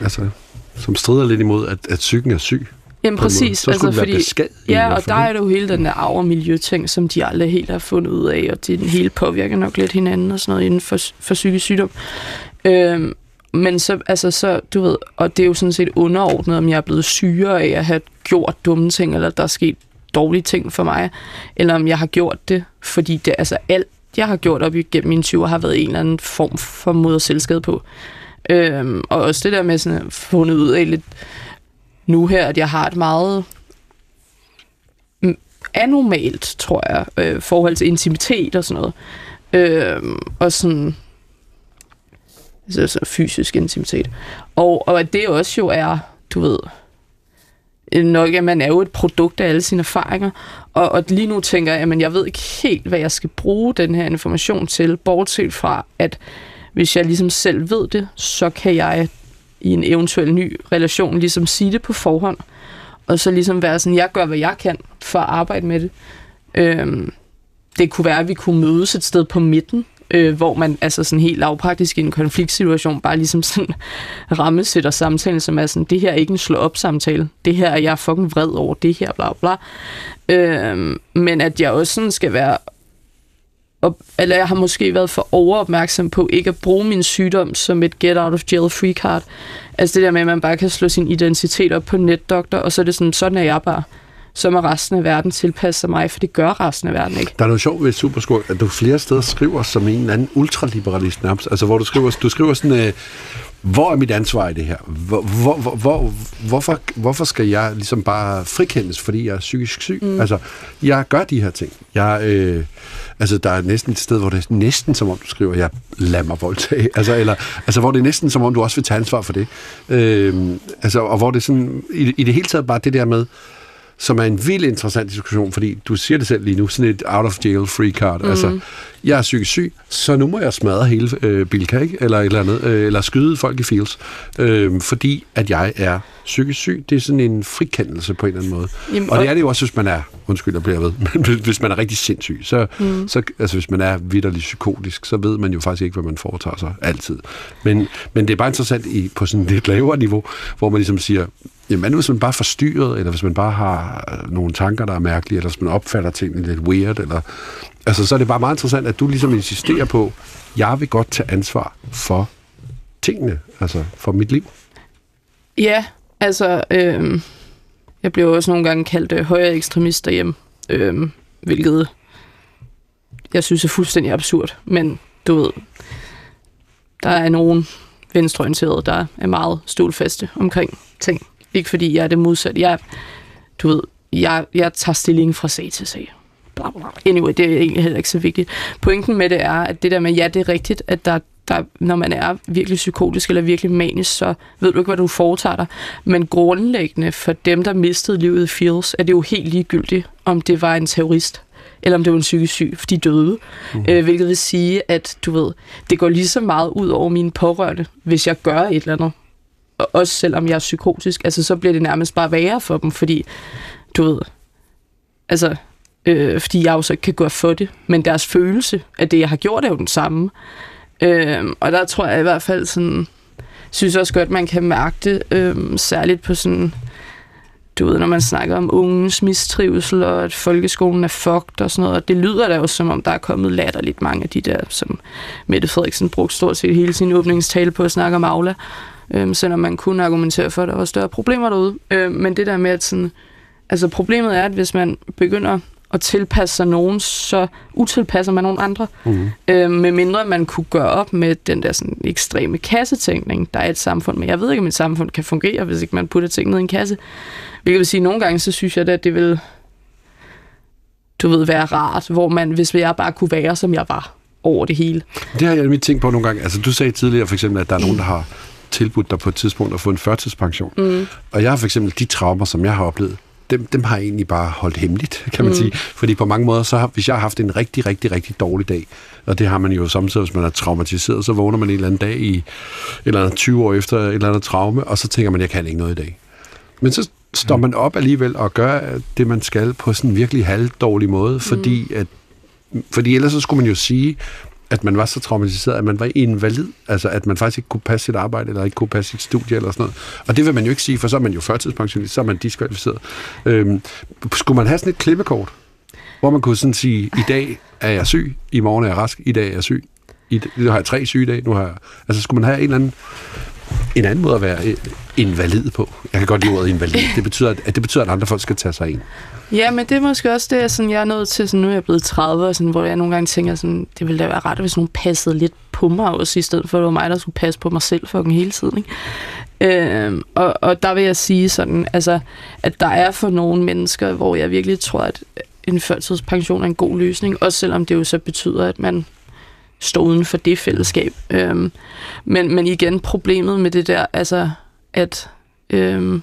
Altså, som strider lidt imod, at, at psyken er syg. Jamen præcis. Så altså, fordi, beskad, ja, og der er det jo hele den der arv- og miljøting, som de aldrig helt har fundet ud af, og det hele påvirker nok lidt hinanden og sådan noget inden for, for psykisk sygdom. Øhm, men så, altså, så, du ved, og det er jo sådan set underordnet, om jeg er blevet syre af at have gjort dumme ting, eller der er sket dårlige ting for mig, eller om jeg har gjort det, fordi det, altså alt, jeg har gjort op igennem mine 20 har været en eller anden form for mod og selvskade på. Øhm, og også det der med sådan at fundet ud af lidt, nu her, at jeg har et meget mm, anormalt, tror jeg, øh, forhold til intimitet og sådan noget. Øh, og sådan altså fysisk intimitet. Og, og at det også jo er, du ved, øh, nok, at man er jo et produkt af alle sine erfaringer. Og, og lige nu tænker jeg, at jeg ved ikke helt, hvad jeg skal bruge den her information til, bortset fra, at hvis jeg ligesom selv ved det, så kan jeg i en eventuel ny relation ligesom sige det på forhånd, og så ligesom være sådan, jeg gør, hvad jeg kan for at arbejde med det. Øhm, det kunne være, at vi kunne mødes et sted på midten, øh, hvor man altså sådan helt lavpraktisk i en konfliktsituation bare ligesom sådan rammesætter samtalen, som er sådan, det her er ikke en slå-op-samtale. Det her er jeg fucking vred over det her, bla bla. Øhm, men at jeg også sådan skal være op, eller jeg har måske været for overopmærksom på ikke at bruge min sygdom som et get out of jail free card. Altså det der med, at man bare kan slå sin identitet op på netdoktor, og så er det sådan, sådan er jeg bare. Så må resten af verden tilpasse sig mig, for det gør resten af verden ikke. Der er noget sjovt ved Superskurk, at du flere steder skriver som en eller anden ultraliberalist nærmest. Altså hvor du skriver, du skriver sådan, øh, hvor er mit ansvar i det her? Hvor, hvor, hvor, hvor, hvorfor, hvorfor skal jeg ligesom bare frikendes, fordi jeg er psykisk syg? Mm. Altså, jeg gør de her ting. Jeg, øh, altså, der er næsten et sted, hvor det er næsten som om, du skriver, jeg lader mig voldtage. Altså, eller, altså, hvor det er næsten som om, du også vil tage ansvar for det. Øh, altså, og hvor det sådan, i, i det hele taget bare det der med, som er en vild interessant diskussion, fordi du siger det selv lige nu, sådan et out of jail free card. Mm. Altså, jeg er psykisk syg, så nu må jeg smadre hele øh, Bilka, ikke? Eller et eller andet, øh, eller skyde folk i fields, øh, fordi at jeg er psykisk syg. Det er sådan en frikendelse på en eller anden måde. Jamen, og det er det jo også, hvis man er, undskyld, jeg bliver ved, men hvis man er rigtig sindssyg, så, mm. så altså, hvis man er vidderligt psykotisk, så ved man jo faktisk ikke, hvad man foretager sig altid. Men, men det er bare interessant i, på sådan et lidt lavere niveau, hvor man ligesom siger, Jamen, hvis man bare er forstyrret, eller hvis man bare har øh, nogle tanker, der er mærkelige, eller hvis man opfatter tingene lidt weird, eller, altså, så er det bare meget interessant, at du ligesom insisterer på, jeg vil godt tage ansvar for tingene, altså for mit liv. Ja, altså, øh, jeg bliver også nogle gange kaldt øh, højere ekstremist derhjemme, øh, hvilket jeg synes er fuldstændig absurd, men du ved, der er nogen venstreorienterede, der er meget stolfaste omkring ting. Ikke fordi jeg er det modsatte. Jeg, du ved, jeg, jeg tager stilling fra sag til sag. Bla, bla. Anyway, det er egentlig heller ikke så vigtigt. Pointen med det er, at det der med, ja, det er rigtigt, at der, der, når man er virkelig psykotisk eller virkelig manisk, så ved du ikke, hvad du foretager dig. Men grundlæggende for dem, der mistede livet i Fields, er det jo helt ligegyldigt, om det var en terrorist, eller om det var en psykisk syg, for de døde. Mm. Øh, hvilket vil sige, at du ved, det går lige så meget ud over mine pårørende, hvis jeg gør et eller andet også selvom jeg er psykotisk, altså så bliver det nærmest bare værre for dem, fordi, du ved, altså, øh, fordi jeg jo så ikke kan gå for det, men deres følelse af det, jeg har gjort, er jo den samme. Øh, og der tror jeg i hvert fald sådan, synes også godt, man kan mærke det, øh, særligt på sådan, du ved, når man snakker om unges mistrivsel, og at folkeskolen er fucked og sådan noget, og det lyder da jo som om, der er kommet latterligt mange af de der, som Mette Frederiksen brugte stort set hele sin åbningstale på at snakke om Aula øhm, selvom man kunne argumentere for, at der var større problemer derude. Øhm, men det der med, at sådan, altså problemet er, at hvis man begynder at tilpasse sig nogen, så utilpasser man nogen andre. Mm. Øh, med mindre man kunne gøre op med den der sådan ekstreme kassetænkning, der er et samfund. Men jeg ved ikke, om et samfund kan fungere, hvis ikke man putter ting ned i en kasse. Hvilket vil sige, at nogle gange, så synes jeg, at det vil du ved, være rart, hvor man, hvis jeg bare kunne være, som jeg var over det hele. Det har jeg mit tænkt på nogle gange. Altså, du sagde tidligere for eksempel, at der er nogen, der har tilbudt dig på et tidspunkt at få en førtidspension. Mm. Og jeg har for eksempel de traumer, som jeg har oplevet, dem, dem har jeg egentlig bare holdt hemmeligt, kan man mm. sige. Fordi på mange måder, så har, hvis jeg har haft en rigtig, rigtig, rigtig dårlig dag, og det har man jo samtidig, hvis man er traumatiseret, så vågner man en eller anden dag i eller andet 20 år efter et eller andet traume, og så tænker man, jeg kan ikke noget i dag. Men så står man op alligevel og gør det, man skal på sådan en virkelig halvdårlig måde, fordi, mm. at, fordi ellers så skulle man jo sige, at man var så traumatiseret, at man var invalid, altså at man faktisk ikke kunne passe sit arbejde, eller ikke kunne passe sit studie, eller sådan noget. Og det vil man jo ikke sige, for så er man jo førtidspensionist, så er man diskvalificeret. Øhm, skulle man have sådan et klippekort, hvor man kunne sådan sige, i dag er jeg syg, i morgen er jeg rask, i dag er jeg syg, i, nu har jeg tre sygedage, nu har jeg... Altså skulle man have en eller anden en anden måde at være øh, invalid på. Jeg kan godt lide ordet invalid. Det betyder, at, det betyder, at andre folk skal tage sig ind. Ja, men det er måske også det, sådan, jeg er nået til, sådan, nu er jeg blevet 30, og sådan, hvor jeg nogle gange tænker, sådan, det ville da være rart, hvis nogen passede lidt på mig også, i stedet for at det var mig, der skulle passe på mig selv fucking hele tiden. Ikke? Øhm, og, og der vil jeg sige sådan, altså, at der er for nogle mennesker, hvor jeg virkelig tror, at en førtidspension er en god løsning, også selvom det jo så betyder, at man stå uden for det fællesskab. Øhm, men, men igen, problemet med det der, altså at, øhm,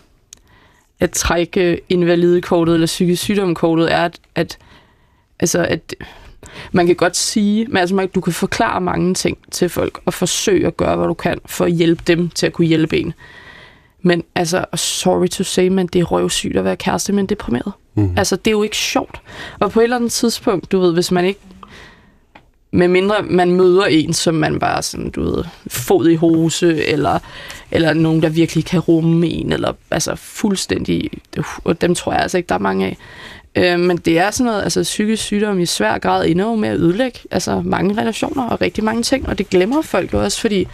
at trække invalidekortet eller psykisk sygdomkortet er, at, at, altså at man kan godt sige, men altså man, du kan forklare mange ting til folk og forsøge at gøre, hvad du kan for at hjælpe dem til at kunne hjælpe en. Men altså, sorry to say, men det er røvsygt at være kæreste med en deprimeret. Mm. Altså, det er jo ikke sjovt. Og på et eller andet tidspunkt, du ved, hvis man ikke med mindre man møder en, som man bare sådan, du ved, fod i hose, eller, eller nogen, der virkelig kan rumme en, eller altså fuldstændig, og dem tror jeg altså ikke, der er mange af. Øh, men det er sådan noget, altså psykisk sygdom i svær grad ender med at ødelægge altså mange relationer og rigtig mange ting, og det glemmer folk jo også, fordi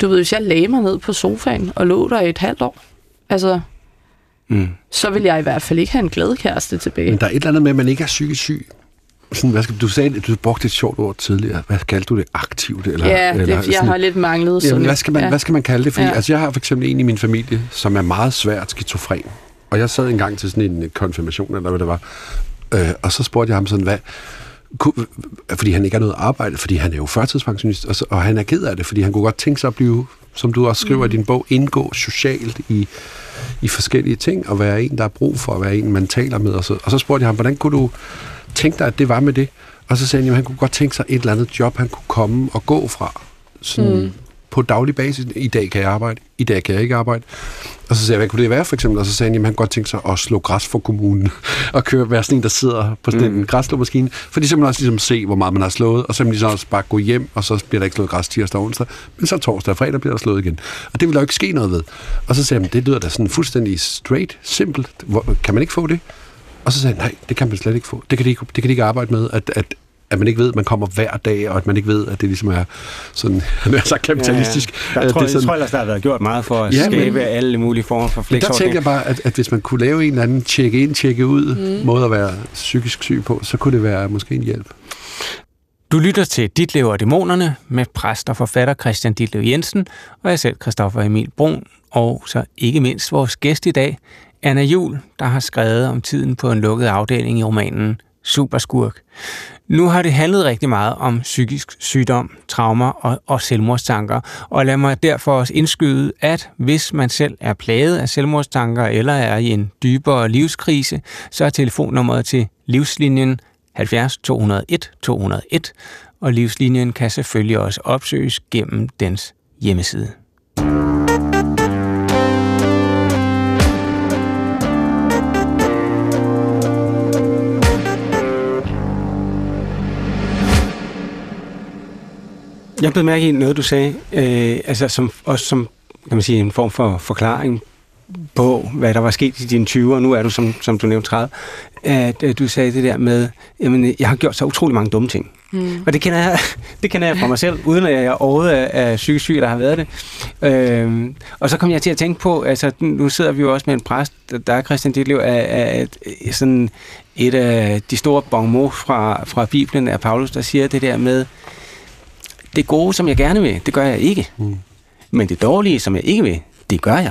du ved, hvis jeg lagde mig ned på sofaen og lå der i et halvt år, altså, mm. så vil jeg i hvert fald ikke have en glad kæreste tilbage. Men der er et eller andet med, at man ikke er psykisk syg sådan, hvad skal, du sagde, du brugte et sjovt ord tidligere. Hvad kaldte du det? Aktivt? Eller, ja, det, eller, jeg sådan, har lidt manglet sådan. Ja, hvad, skal man, ja. hvad skal man kalde det? Fordi ja. altså, jeg har for eksempel en i min familie, som er meget svært skizofren. Og jeg sad engang til sådan en konfirmation, eller hvad det var, øh, og så spurgte jeg ham sådan, hvad, fordi han ikke har noget arbejde, fordi han er jo førtidspensionist, og, så, og han er ked af det, fordi han kunne godt tænke sig at blive, som du også skriver mm. i din bog, indgå socialt i, i forskellige ting, og være en, der er brug for, at være en, man taler med. Og så, og så spurgte jeg ham, hvordan kunne du tænke dig, at det var med det? Og så sagde han, at han kunne godt tænke sig et eller andet job, han kunne komme og gå fra. Sådan mm. på daglig basis. I dag kan jeg arbejde, i dag kan jeg ikke arbejde. Og så sagde jeg, hvad kunne det være for eksempel? Og så sagde han, at han kunne godt tænke sig at slå græs for kommunen. og køre, være sådan en, der sidder på sådan mm. en græsslåmaskine. For de simpelthen også ligesom se, hvor meget man har slået. Og så ligesom også bare gå hjem, og så bliver der ikke slået græs tirsdag og onsdag. Men så torsdag og fredag bliver der slået igen. Og det vil der jo ikke ske noget ved. Og så sagde han, det lyder da sådan fuldstændig straight, simpelt. Hvor, kan man ikke få det? Og så sagde han, nej, det kan man slet ikke få. Det kan de ikke, det kan de ikke arbejde med, at, at, at man ikke ved, at man kommer hver dag, og at man ikke ved, at det ligesom er sådan, han er så kapitalistisk. Ja, ja. Der tror, det er sådan, jeg tror der har været gjort meget for at ja, skabe men, alle mulige former for flexordning. Der tænker jeg bare, at, at hvis man kunne lave en eller anden tjekke-ind, tjekke-ud mm. måde at være psykisk syg på, så kunne det være måske en hjælp. Du lytter til Dit Lever og Dæmonerne med præst og forfatter Christian Ditlev Jensen, og jeg selv, Christoffer Emil Brun, og så ikke mindst vores gæst i dag, Anna Jul, der har skrevet om tiden på en lukket afdeling i romanen Superskurk. Nu har det handlet rigtig meget om psykisk sygdom, traumer og, og selvmordstanker, og lad mig derfor også indskyde, at hvis man selv er plaget af selvmordstanker eller er i en dybere livskrise, så er telefonnummeret til livslinjen 70 201 201, og livslinjen kan selvfølgelig også opsøges gennem dens hjemmeside. Jeg blev mærke i noget, du sagde, øh, altså som, også som kan man sige, en form for forklaring på, hvad der var sket i dine 20'er, nu er du, som, som du nævnte, 30, at øh, du sagde det der med, jamen, jeg har gjort så utrolig mange dumme ting. Mm. Og det kender, jeg, det kender jeg fra mig selv, uden at jeg overhovedet er, er psykisk syg, der har været det. Øhm, og så kom jeg til at tænke på, altså nu sidder vi jo også med en præst, der er Christian Ditlev, er, er, er sådan et af de store bonmots fra, fra Bibelen af Paulus, der siger det der med, det gode, som jeg gerne vil, det gør jeg ikke. Mm. Men det dårlige, som jeg ikke vil, det gør jeg.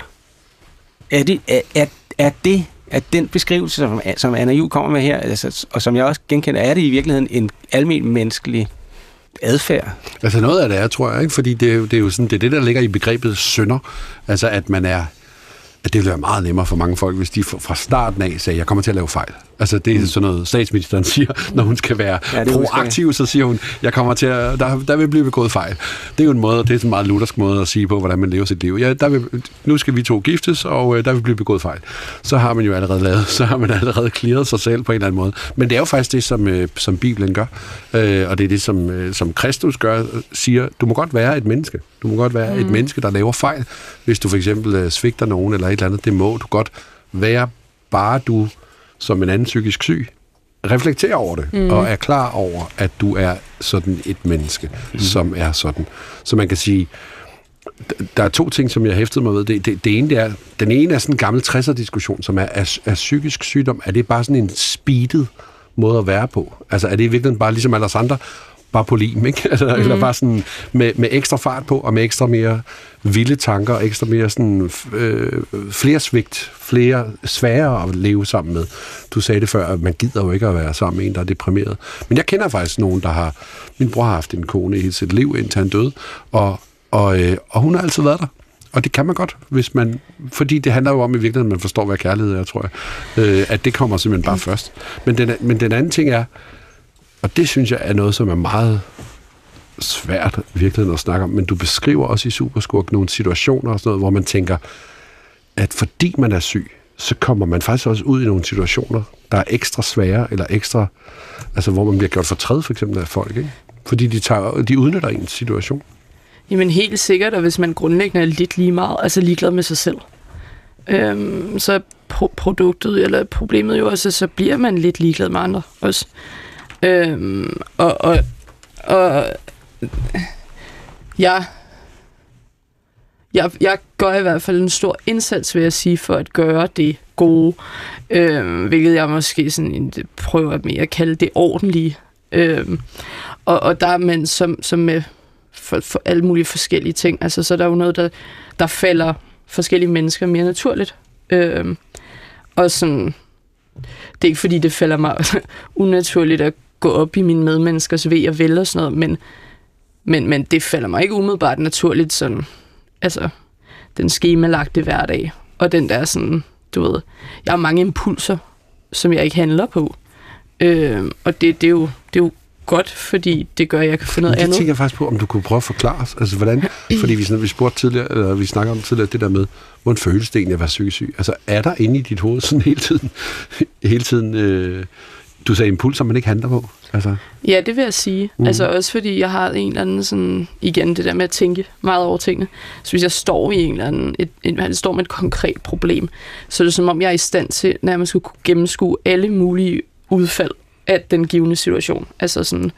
Er det, er, er, er det at den beskrivelse, som, som Anna Juhl kommer med her, altså, og som jeg også genkender, er det i virkeligheden en almen menneskelig adfærd? Altså noget af det er, tror jeg, ikke? fordi det er, jo, det er jo sådan, det er det, der ligger i begrebet synder. Altså at man er at det ville være meget nemmere for mange folk, hvis de fra starten af sagde, jeg kommer til at lave fejl. Altså det er mm. sådan noget, statsministeren siger, når hun skal være ja, proaktiv, så siger hun, jeg kommer til at, der, der vil blive begået fejl. Det er jo en måde, det er en meget luthersk måde at sige på, hvordan man lever sit liv. Ja, der vil, nu skal vi to giftes, og øh, der vil blive begået fejl. Så har man jo allerede lavet, så har man allerede clearet sig selv på en eller anden måde. Men det er jo faktisk det, som, øh, som Bibelen gør, øh, og det er det, som, øh, som Kristus gør, siger, du må godt være et menneske. Du må godt være mm. et menneske, der laver fejl, hvis du for eksempel øh, svigter nogen eller et eller andet. Det må du godt være, bare du som en anden psykisk syg reflekterer over det, mm. og er klar over, at du er sådan et menneske, mm. som er sådan. Så man kan sige, der er to ting, som jeg hæftede mig ved. Det, det, det ene, det er, den ene er sådan en gammel 60'er-diskussion, som er, er, er psykisk sygdom. Er det bare sådan en speedet måde at være på? Altså er det i virkeligheden bare ligesom alle andre, bare på lim, ikke? Altså, mm. Eller bare sådan med, med ekstra fart på, og med ekstra mere vilde tanker, og ekstra mere sådan øh, flere svigt, flere svære at leve sammen med. Du sagde det før, at man gider jo ikke at være sammen med en, der er deprimeret. Men jeg kender faktisk nogen, der har... Min bror har haft en kone i hele sit liv, indtil han døde, og, og, øh, og hun har altid været der. Og det kan man godt, hvis man... Fordi det handler jo om i virkeligheden, at man forstår, hvad kærlighed er, tror jeg. Øh, at det kommer simpelthen bare først. Men den, men den anden ting er, og det synes jeg er noget, som er meget svært virkelig at snakke om, men du beskriver også i Superskurk nogle situationer og sådan noget, hvor man tænker, at fordi man er syg, så kommer man faktisk også ud i nogle situationer, der er ekstra svære, eller ekstra, altså hvor man bliver gjort fortræd for eksempel af folk, ikke? Fordi de, tager, de udnytter en situation. Jamen helt sikkert, og hvis man grundlæggende er lidt lige meget, altså ligeglad med sig selv, øhm, så pro- produktet eller problemet jo også, så bliver man lidt ligeglad med andre også. Øhm, og, og, og ja, jeg, jeg gør i hvert fald en stor indsats, vil jeg sige, for at gøre det gode, øhm, hvilket jeg måske sådan, prøver mere at kalde det ordentlige. Øhm, og, og der er man som, som med for, for alle mulige forskellige ting, altså så er der jo noget, der, der falder forskellige mennesker mere naturligt. Øhm, og sådan, det er ikke fordi, det falder mig unaturligt at gå op i mine medmenneskers ved og vel og sådan noget, men, men, men det falder mig ikke umiddelbart naturligt sådan, altså, den skemalagte hverdag, og den der sådan, du ved, jeg har mange impulser, som jeg ikke handler på, øh, og det, det, er jo, det er jo godt, fordi det gør, at jeg kan få noget det andet. Det tænker jeg faktisk på, om du kunne prøve at forklare os, altså hvordan, fordi vi, vi spurgte tidligere, eller vi snakker om tidligere, det der med, hvordan føles det egentlig at være psykisk syg? Altså er der inde i dit hoved sådan hele tiden, hele tiden øh, du sagde impulser, man ikke handler på? Altså. Ja, det vil jeg sige. Mm. Altså også fordi jeg har en eller anden sådan, igen det der med at tænke meget over tingene. Så hvis jeg står i en eller anden, et, et, et, står med et konkret problem, så er det som om jeg er i stand til nærmest skulle kunne gennemskue alle mulige udfald af den givende situation. Altså sådan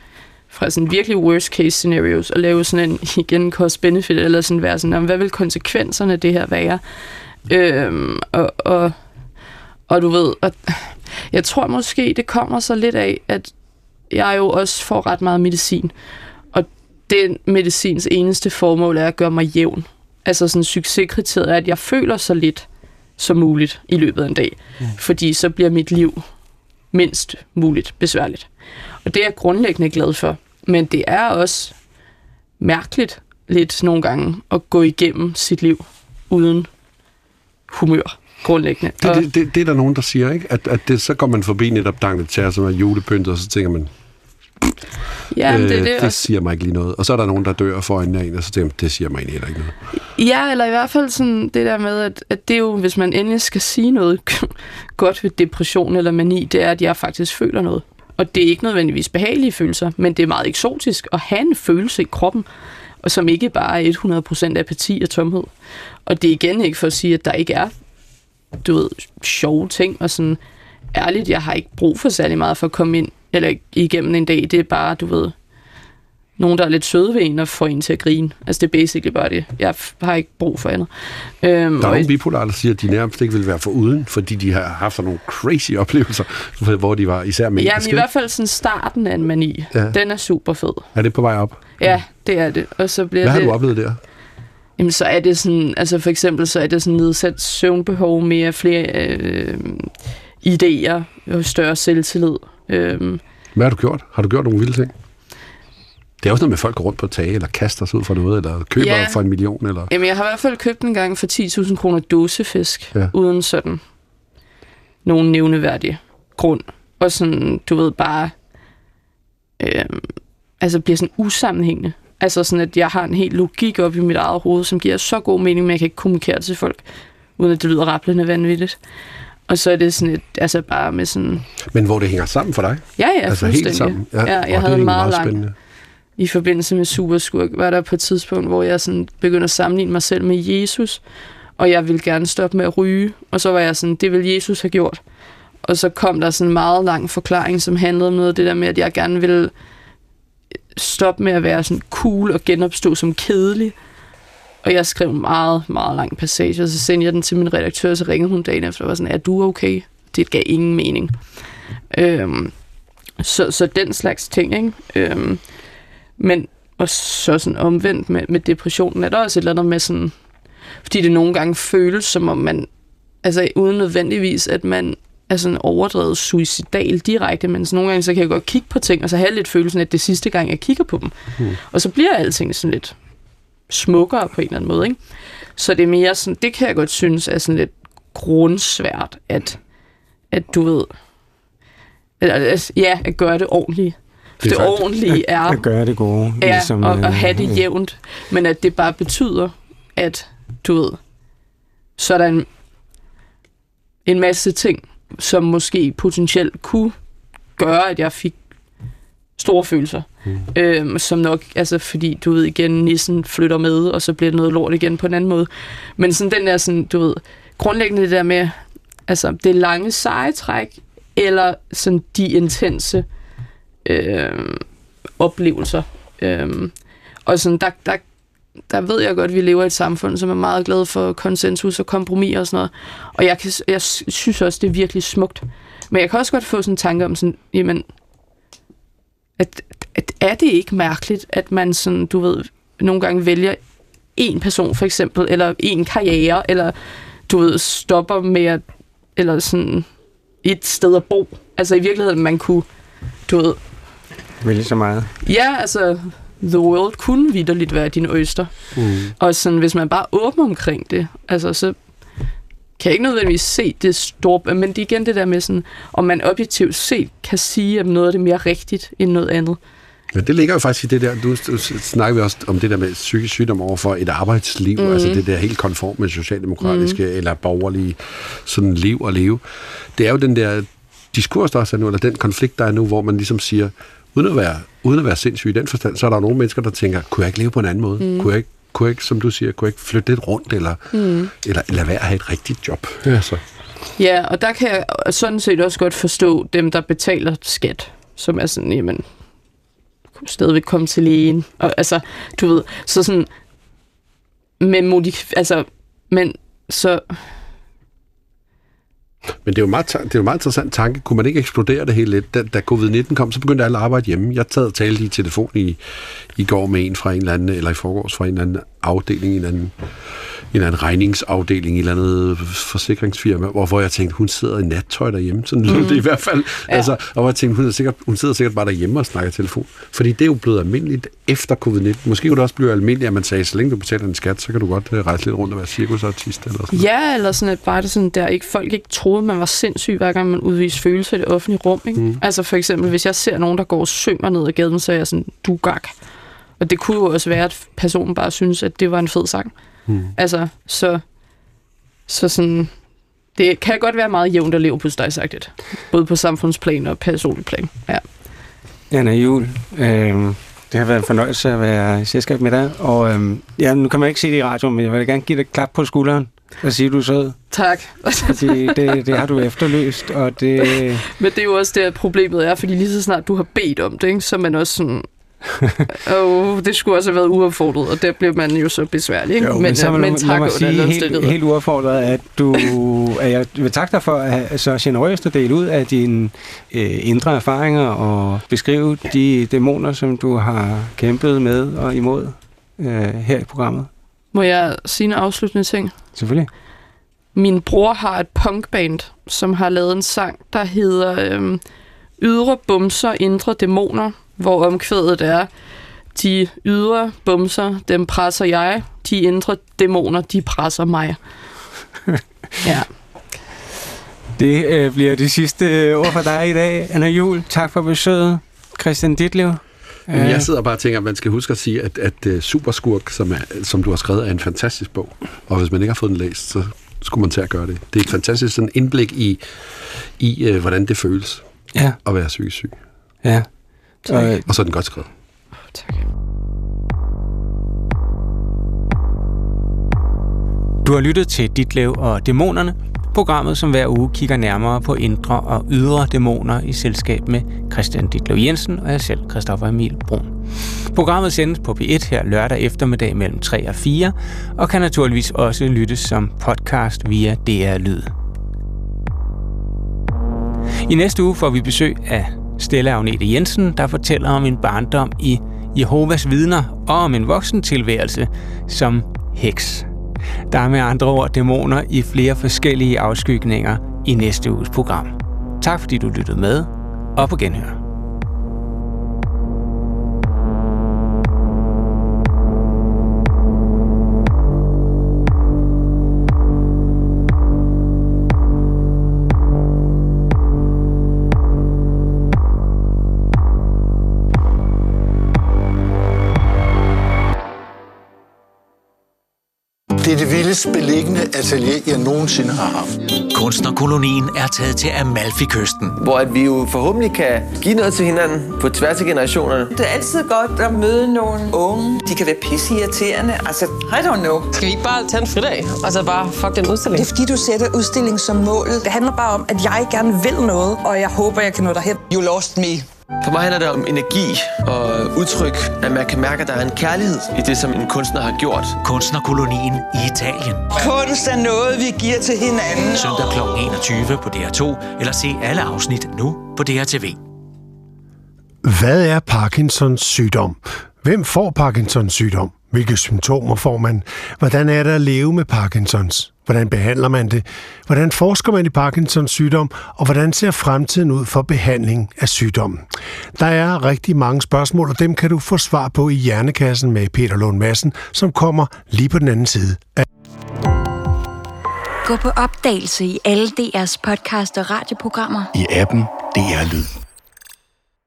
fra sådan virkelig worst case scenarios og lave sådan en igen cost benefit eller sådan være sådan, hvad vil konsekvenserne af det her være? Øhm, og, og, og du ved, og jeg tror måske, det kommer så lidt af, at jeg jo også får ret meget medicin. Og den medicins eneste formål er at gøre mig jævn. Altså sådan succeskriteriet er, at jeg føler så lidt som muligt i løbet af en dag. Mm. Fordi så bliver mit liv mindst muligt besværligt. Og det er jeg grundlæggende glad for. Men det er også mærkeligt lidt nogle gange at gå igennem sit liv uden humør grundlæggende. Det, det, det, det er der nogen, der siger, ikke? At, at det, så går man forbi netop Dangletær, som er julepyntet, og så tænker man, Ja, øh, det, det, det siger mig ikke lige noget. Og så er der nogen, der dør for en af en, og så tænker man, det siger mig egentlig heller ikke noget. Ja, eller i hvert fald sådan det der med, at, at det er jo, hvis man endelig skal sige noget godt ved depression eller mani, det er, at jeg faktisk føler noget. Og det er ikke nødvendigvis behagelige følelser, men det er meget eksotisk at have en følelse i kroppen, og som ikke bare er 100% apati og tomhed. Og det er igen ikke for at sige, at der ikke er du ved, sjove ting, og sådan, ærligt, jeg har ikke brug for særlig meget for at komme ind, eller igennem en dag, det er bare, du ved, nogen, der er lidt søde ved en og får en til at grine. Altså, det er basically bare det. Jeg har ikke brug for andet. Øhm, der er nogle bipolare, der siger, at de nærmest ikke vil være for uden, fordi de har haft sådan nogle crazy oplevelser, hvor de var især med. Ja, men i hvert fald sådan starten af en mani. Ja. Den er super fed. Er det på vej op? Ja, det er det. Og så bliver Hvad det, har du oplevet der? Jamen, så er det sådan, altså for eksempel, så er det sådan nedsat søvnbehov, mere flere øh, idéer og større selvtillid. Øh, Hvad har du gjort? Har du gjort nogle vilde ting? Det er også noget med, at folk går rundt på tage, eller kaster sig ud for noget, eller køber ja. for en million. Eller... Jamen, jeg har i hvert fald købt en gang for 10.000 kroner dåsefisk, ja. uden sådan nogen nævneværdig grund. Og sådan, du ved, bare... Øh, altså, bliver sådan usammenhængende. Altså sådan, at jeg har en helt logik op i mit eget hoved, som giver så god mening, men jeg kan ikke kommunikere det til folk, uden at det lyder rapplende vanvittigt. Og så er det sådan et, altså bare med sådan... Men hvor det hænger sammen for dig? Ja, ja, altså helt sammen. Ja, ja jeg havde en meget, meget lang... I forbindelse med Superskurk var der på et tidspunkt, hvor jeg sådan begyndte at sammenligne mig selv med Jesus, og jeg ville gerne stoppe med at ryge. Og så var jeg sådan, det vil Jesus have gjort. Og så kom der sådan en meget lang forklaring, som handlede om noget af det der med, at jeg gerne ville stoppe med at være sådan cool og genopstå som kedelig. Og jeg skrev en meget, meget lang passage, og så sendte jeg den til min redaktør, og så ringede hun dagen efter og var sådan, er du okay? Det gav ingen mening. Øhm, så, så den slags ting, ikke? Øhm, men og så sådan omvendt med, med depressionen, er der også et eller andet med sådan, fordi det nogle gange føles som om man, altså uden nødvendigvis, at man er sådan overdrevet suicidal direkte, men nogle gange så kan jeg godt kigge på ting, og så have lidt følelsen, at det er sidste gang, jeg kigger på dem. Mm. Og så bliver alting sådan lidt smukkere på en eller anden måde. Ikke? Så det er mere sådan, det kan jeg godt synes er sådan lidt grundsvært, at, at du ved, eller, ja, at gøre det ordentligt. Det, det ordentlige er... At gøre det gode. Ja, ligesom, og, og have det øh, jævnt. Men at det bare betyder, at du ved, så er der en, en masse ting, som måske potentielt kunne gøre, at jeg fik store følelser. Mm. Øhm, som nok, altså fordi, du ved, igen, nissen flytter med, og så bliver det noget lort igen på en anden måde. Men sådan den der, sådan, du ved, grundlæggende det der med, altså det lange seje træk, eller sådan de intense øh, oplevelser. Øh, og sådan, der, der, der ved jeg godt, at vi lever i et samfund, som er meget glad for konsensus og kompromis og sådan noget. Og jeg, kan, jeg synes også, det er virkelig smukt. Men jeg kan også godt få sådan en tanke om sådan, jamen, at, at er det ikke mærkeligt, at man sådan, du ved, nogle gange vælger en person for eksempel, eller en karriere, eller du ved, stopper med at, eller sådan et sted at bo. Altså i virkeligheden, man kunne, du ved... Vælge så meget. Ja, altså, the world kunne vidderligt være din øster. Mm. Og sådan, hvis man bare åbner omkring det, altså så kan jeg ikke nødvendigvis se det store, men det er igen det der med sådan, om man objektivt set kan sige, at noget af det er mere rigtigt end noget andet. Ja, det ligger jo faktisk i det der, du, du snakker vi også om det der med psykisk sygdom over for et arbejdsliv, mm. altså det der helt konform med socialdemokratiske mm. eller borgerlige sådan liv og leve. Det er jo den der diskurs, der også er nu, eller den konflikt, der er nu, hvor man ligesom siger, uden at være, uden at være sindssyg i den forstand, så er der nogle mennesker, der tænker, kunne jeg ikke leve på en anden måde? Mm. Kunne jeg ikke kunne jeg ikke, som du siger, kunne jeg ikke flytte lidt rundt, eller, mm. eller lade være at have et rigtigt job? Altså. Ja, og der kan jeg sådan set også godt forstå dem, der betaler skat, som er sådan, jamen, kunne stadigvæk komme til lægen. Og, altså, du ved, så sådan, med modif- altså, men så, men det er jo meget, det er jo meget interessant tanke. Kunne man ikke eksplodere det hele lidt? Da, da covid-19 kom, så begyndte alle at arbejde hjemme. Jeg taget tale i telefon i, i går med en fra en eller anden, eller i forgårs fra en eller anden afdeling, en eller anden eller anden regningsafdeling eller andet forsikringsfirma, hvor jeg tænkte, hun sidder i nattøj derhjemme. Sådan lød mm. det i hvert fald. Ja. Altså, og jeg tænkte, hun, er sikkert, hun sidder sikkert bare derhjemme og snakker telefon. Fordi det er jo blevet almindeligt efter covid-19. Måske kunne det også blive almindeligt, at man sagde, så længe du betaler en skat, så kan du godt øh, rejse lidt rundt og være cirkusartist. Eller sådan ja, eller sådan, at bare det sådan, der ikke, folk ikke troede, man var sindssyg, hver gang man udviste følelser i det offentlige rum. Ikke? Mm. Altså for eksempel, hvis jeg ser nogen, der går og synger ned ad gaden, så er jeg sådan, du gak. Og det kunne jo også være, at personen bare synes, at det var en fed sang. Mm. Altså, så, så sådan, det kan godt være meget jævnt at leve på sagt Både på samfundsplan og personlig plan. Ja. Anna Jul, øh, det har været en fornøjelse at være i selskab med dig. Og øh, ja, nu kan man ikke se det i radioen, men jeg vil gerne give dig et klap på skulderen. Hvad siger du så? Tak. fordi det, det har du efterløst, og det... Men det er jo også det, problemet er, fordi lige så snart du har bedt om det, ikke, så er man også sådan, og det skulle også have været uopfordret, og der bliver man jo så besværlig. Ikke? Jo, men, men så øh, men tak mig sige helt, helt uaffordret, at du at jeg vil takke dig for at så generøst at dele ud af dine øh, indre erfaringer og beskrive de dæmoner, som du har kæmpet med og imod øh, her i programmet. Må jeg sige en afsluttende ting? Selvfølgelig. Min bror har et punkband, som har lavet en sang, der hedder øhm, Ydre bumser, indre dæmoner, hvor omkvædet er, de ydre bumser, dem presser jeg, de indre dæmoner, de presser mig. ja. Det øh, bliver det sidste øh, ord for dig i dag, Anna Jul. Tak for besøget, Christian Ditlev. Jeg sidder bare og tænker, at man skal huske at sige, at, at uh, Superskurk, som, er, som du har skrevet, er en fantastisk bog. Og hvis man ikke har fået den læst, så skulle man til at gøre det. Det er et fantastisk sådan indblik i, i uh, hvordan det føles Ja, at være psykisk syg. ja. Tak. Og, Og så er den godt skrevet. Tak. Du har lyttet til Ditlev og Dæmonerne, programmet som hver uge kigger nærmere på indre og ydre dæmoner i selskab med Christian Ditlev Jensen og jeg selv, Christoffer Emil Brun. Programmet sendes på P1 her lørdag eftermiddag mellem 3 og 4, og kan naturligvis også lyttes som podcast via DR Lyd. I næste uge får vi besøg af Stella Agnete Jensen, der fortæller om en barndom i Jehovas vidner og om en voksen tilværelse som heks. Der er med andre ord dæmoner i flere forskellige afskygninger i næste uges program. Tak fordi du lyttede med, og på genhør. Det er det vildest beliggende atelier, jeg nogensinde har haft. Kunstnerkolonien er taget til Amalfi-kysten. hvor at vi jo forhåbentlig kan give noget til hinanden på tværs af generationerne. Det er altid godt at møde nogle unge. De kan være pisseirriterende. Altså, I don't know. Skal vi ikke bare tage en fridag, og så bare fuck den udstilling? Det er fordi, du sætter udstillingen som målet. Det handler bare om, at jeg gerne vil noget, og jeg håber, jeg kan nå derhen. You lost me. For mig handler det om energi og udtryk, at man kan mærke, at der er en kærlighed i det, som en kunstner har gjort. Kunstnerkolonien i Italien. Kunst er noget, vi giver til hinanden. Søndag kl. 21 på DR2, eller se alle afsnit nu på DRTV. Hvad er Parkinsons sygdom? Hvem får Parkinsons sygdom? Hvilke symptomer får man? Hvordan er det at leve med Parkinsons? Hvordan behandler man det? Hvordan forsker man i Parkinsons sygdom? Og hvordan ser fremtiden ud for behandling af sygdommen? Der er rigtig mange spørgsmål, og dem kan du få svar på i Hjernekassen med Peter Lund Madsen, som kommer lige på den anden side af Gå på opdagelse i alle DR's podcast og radioprogrammer. I appen DR Lyd.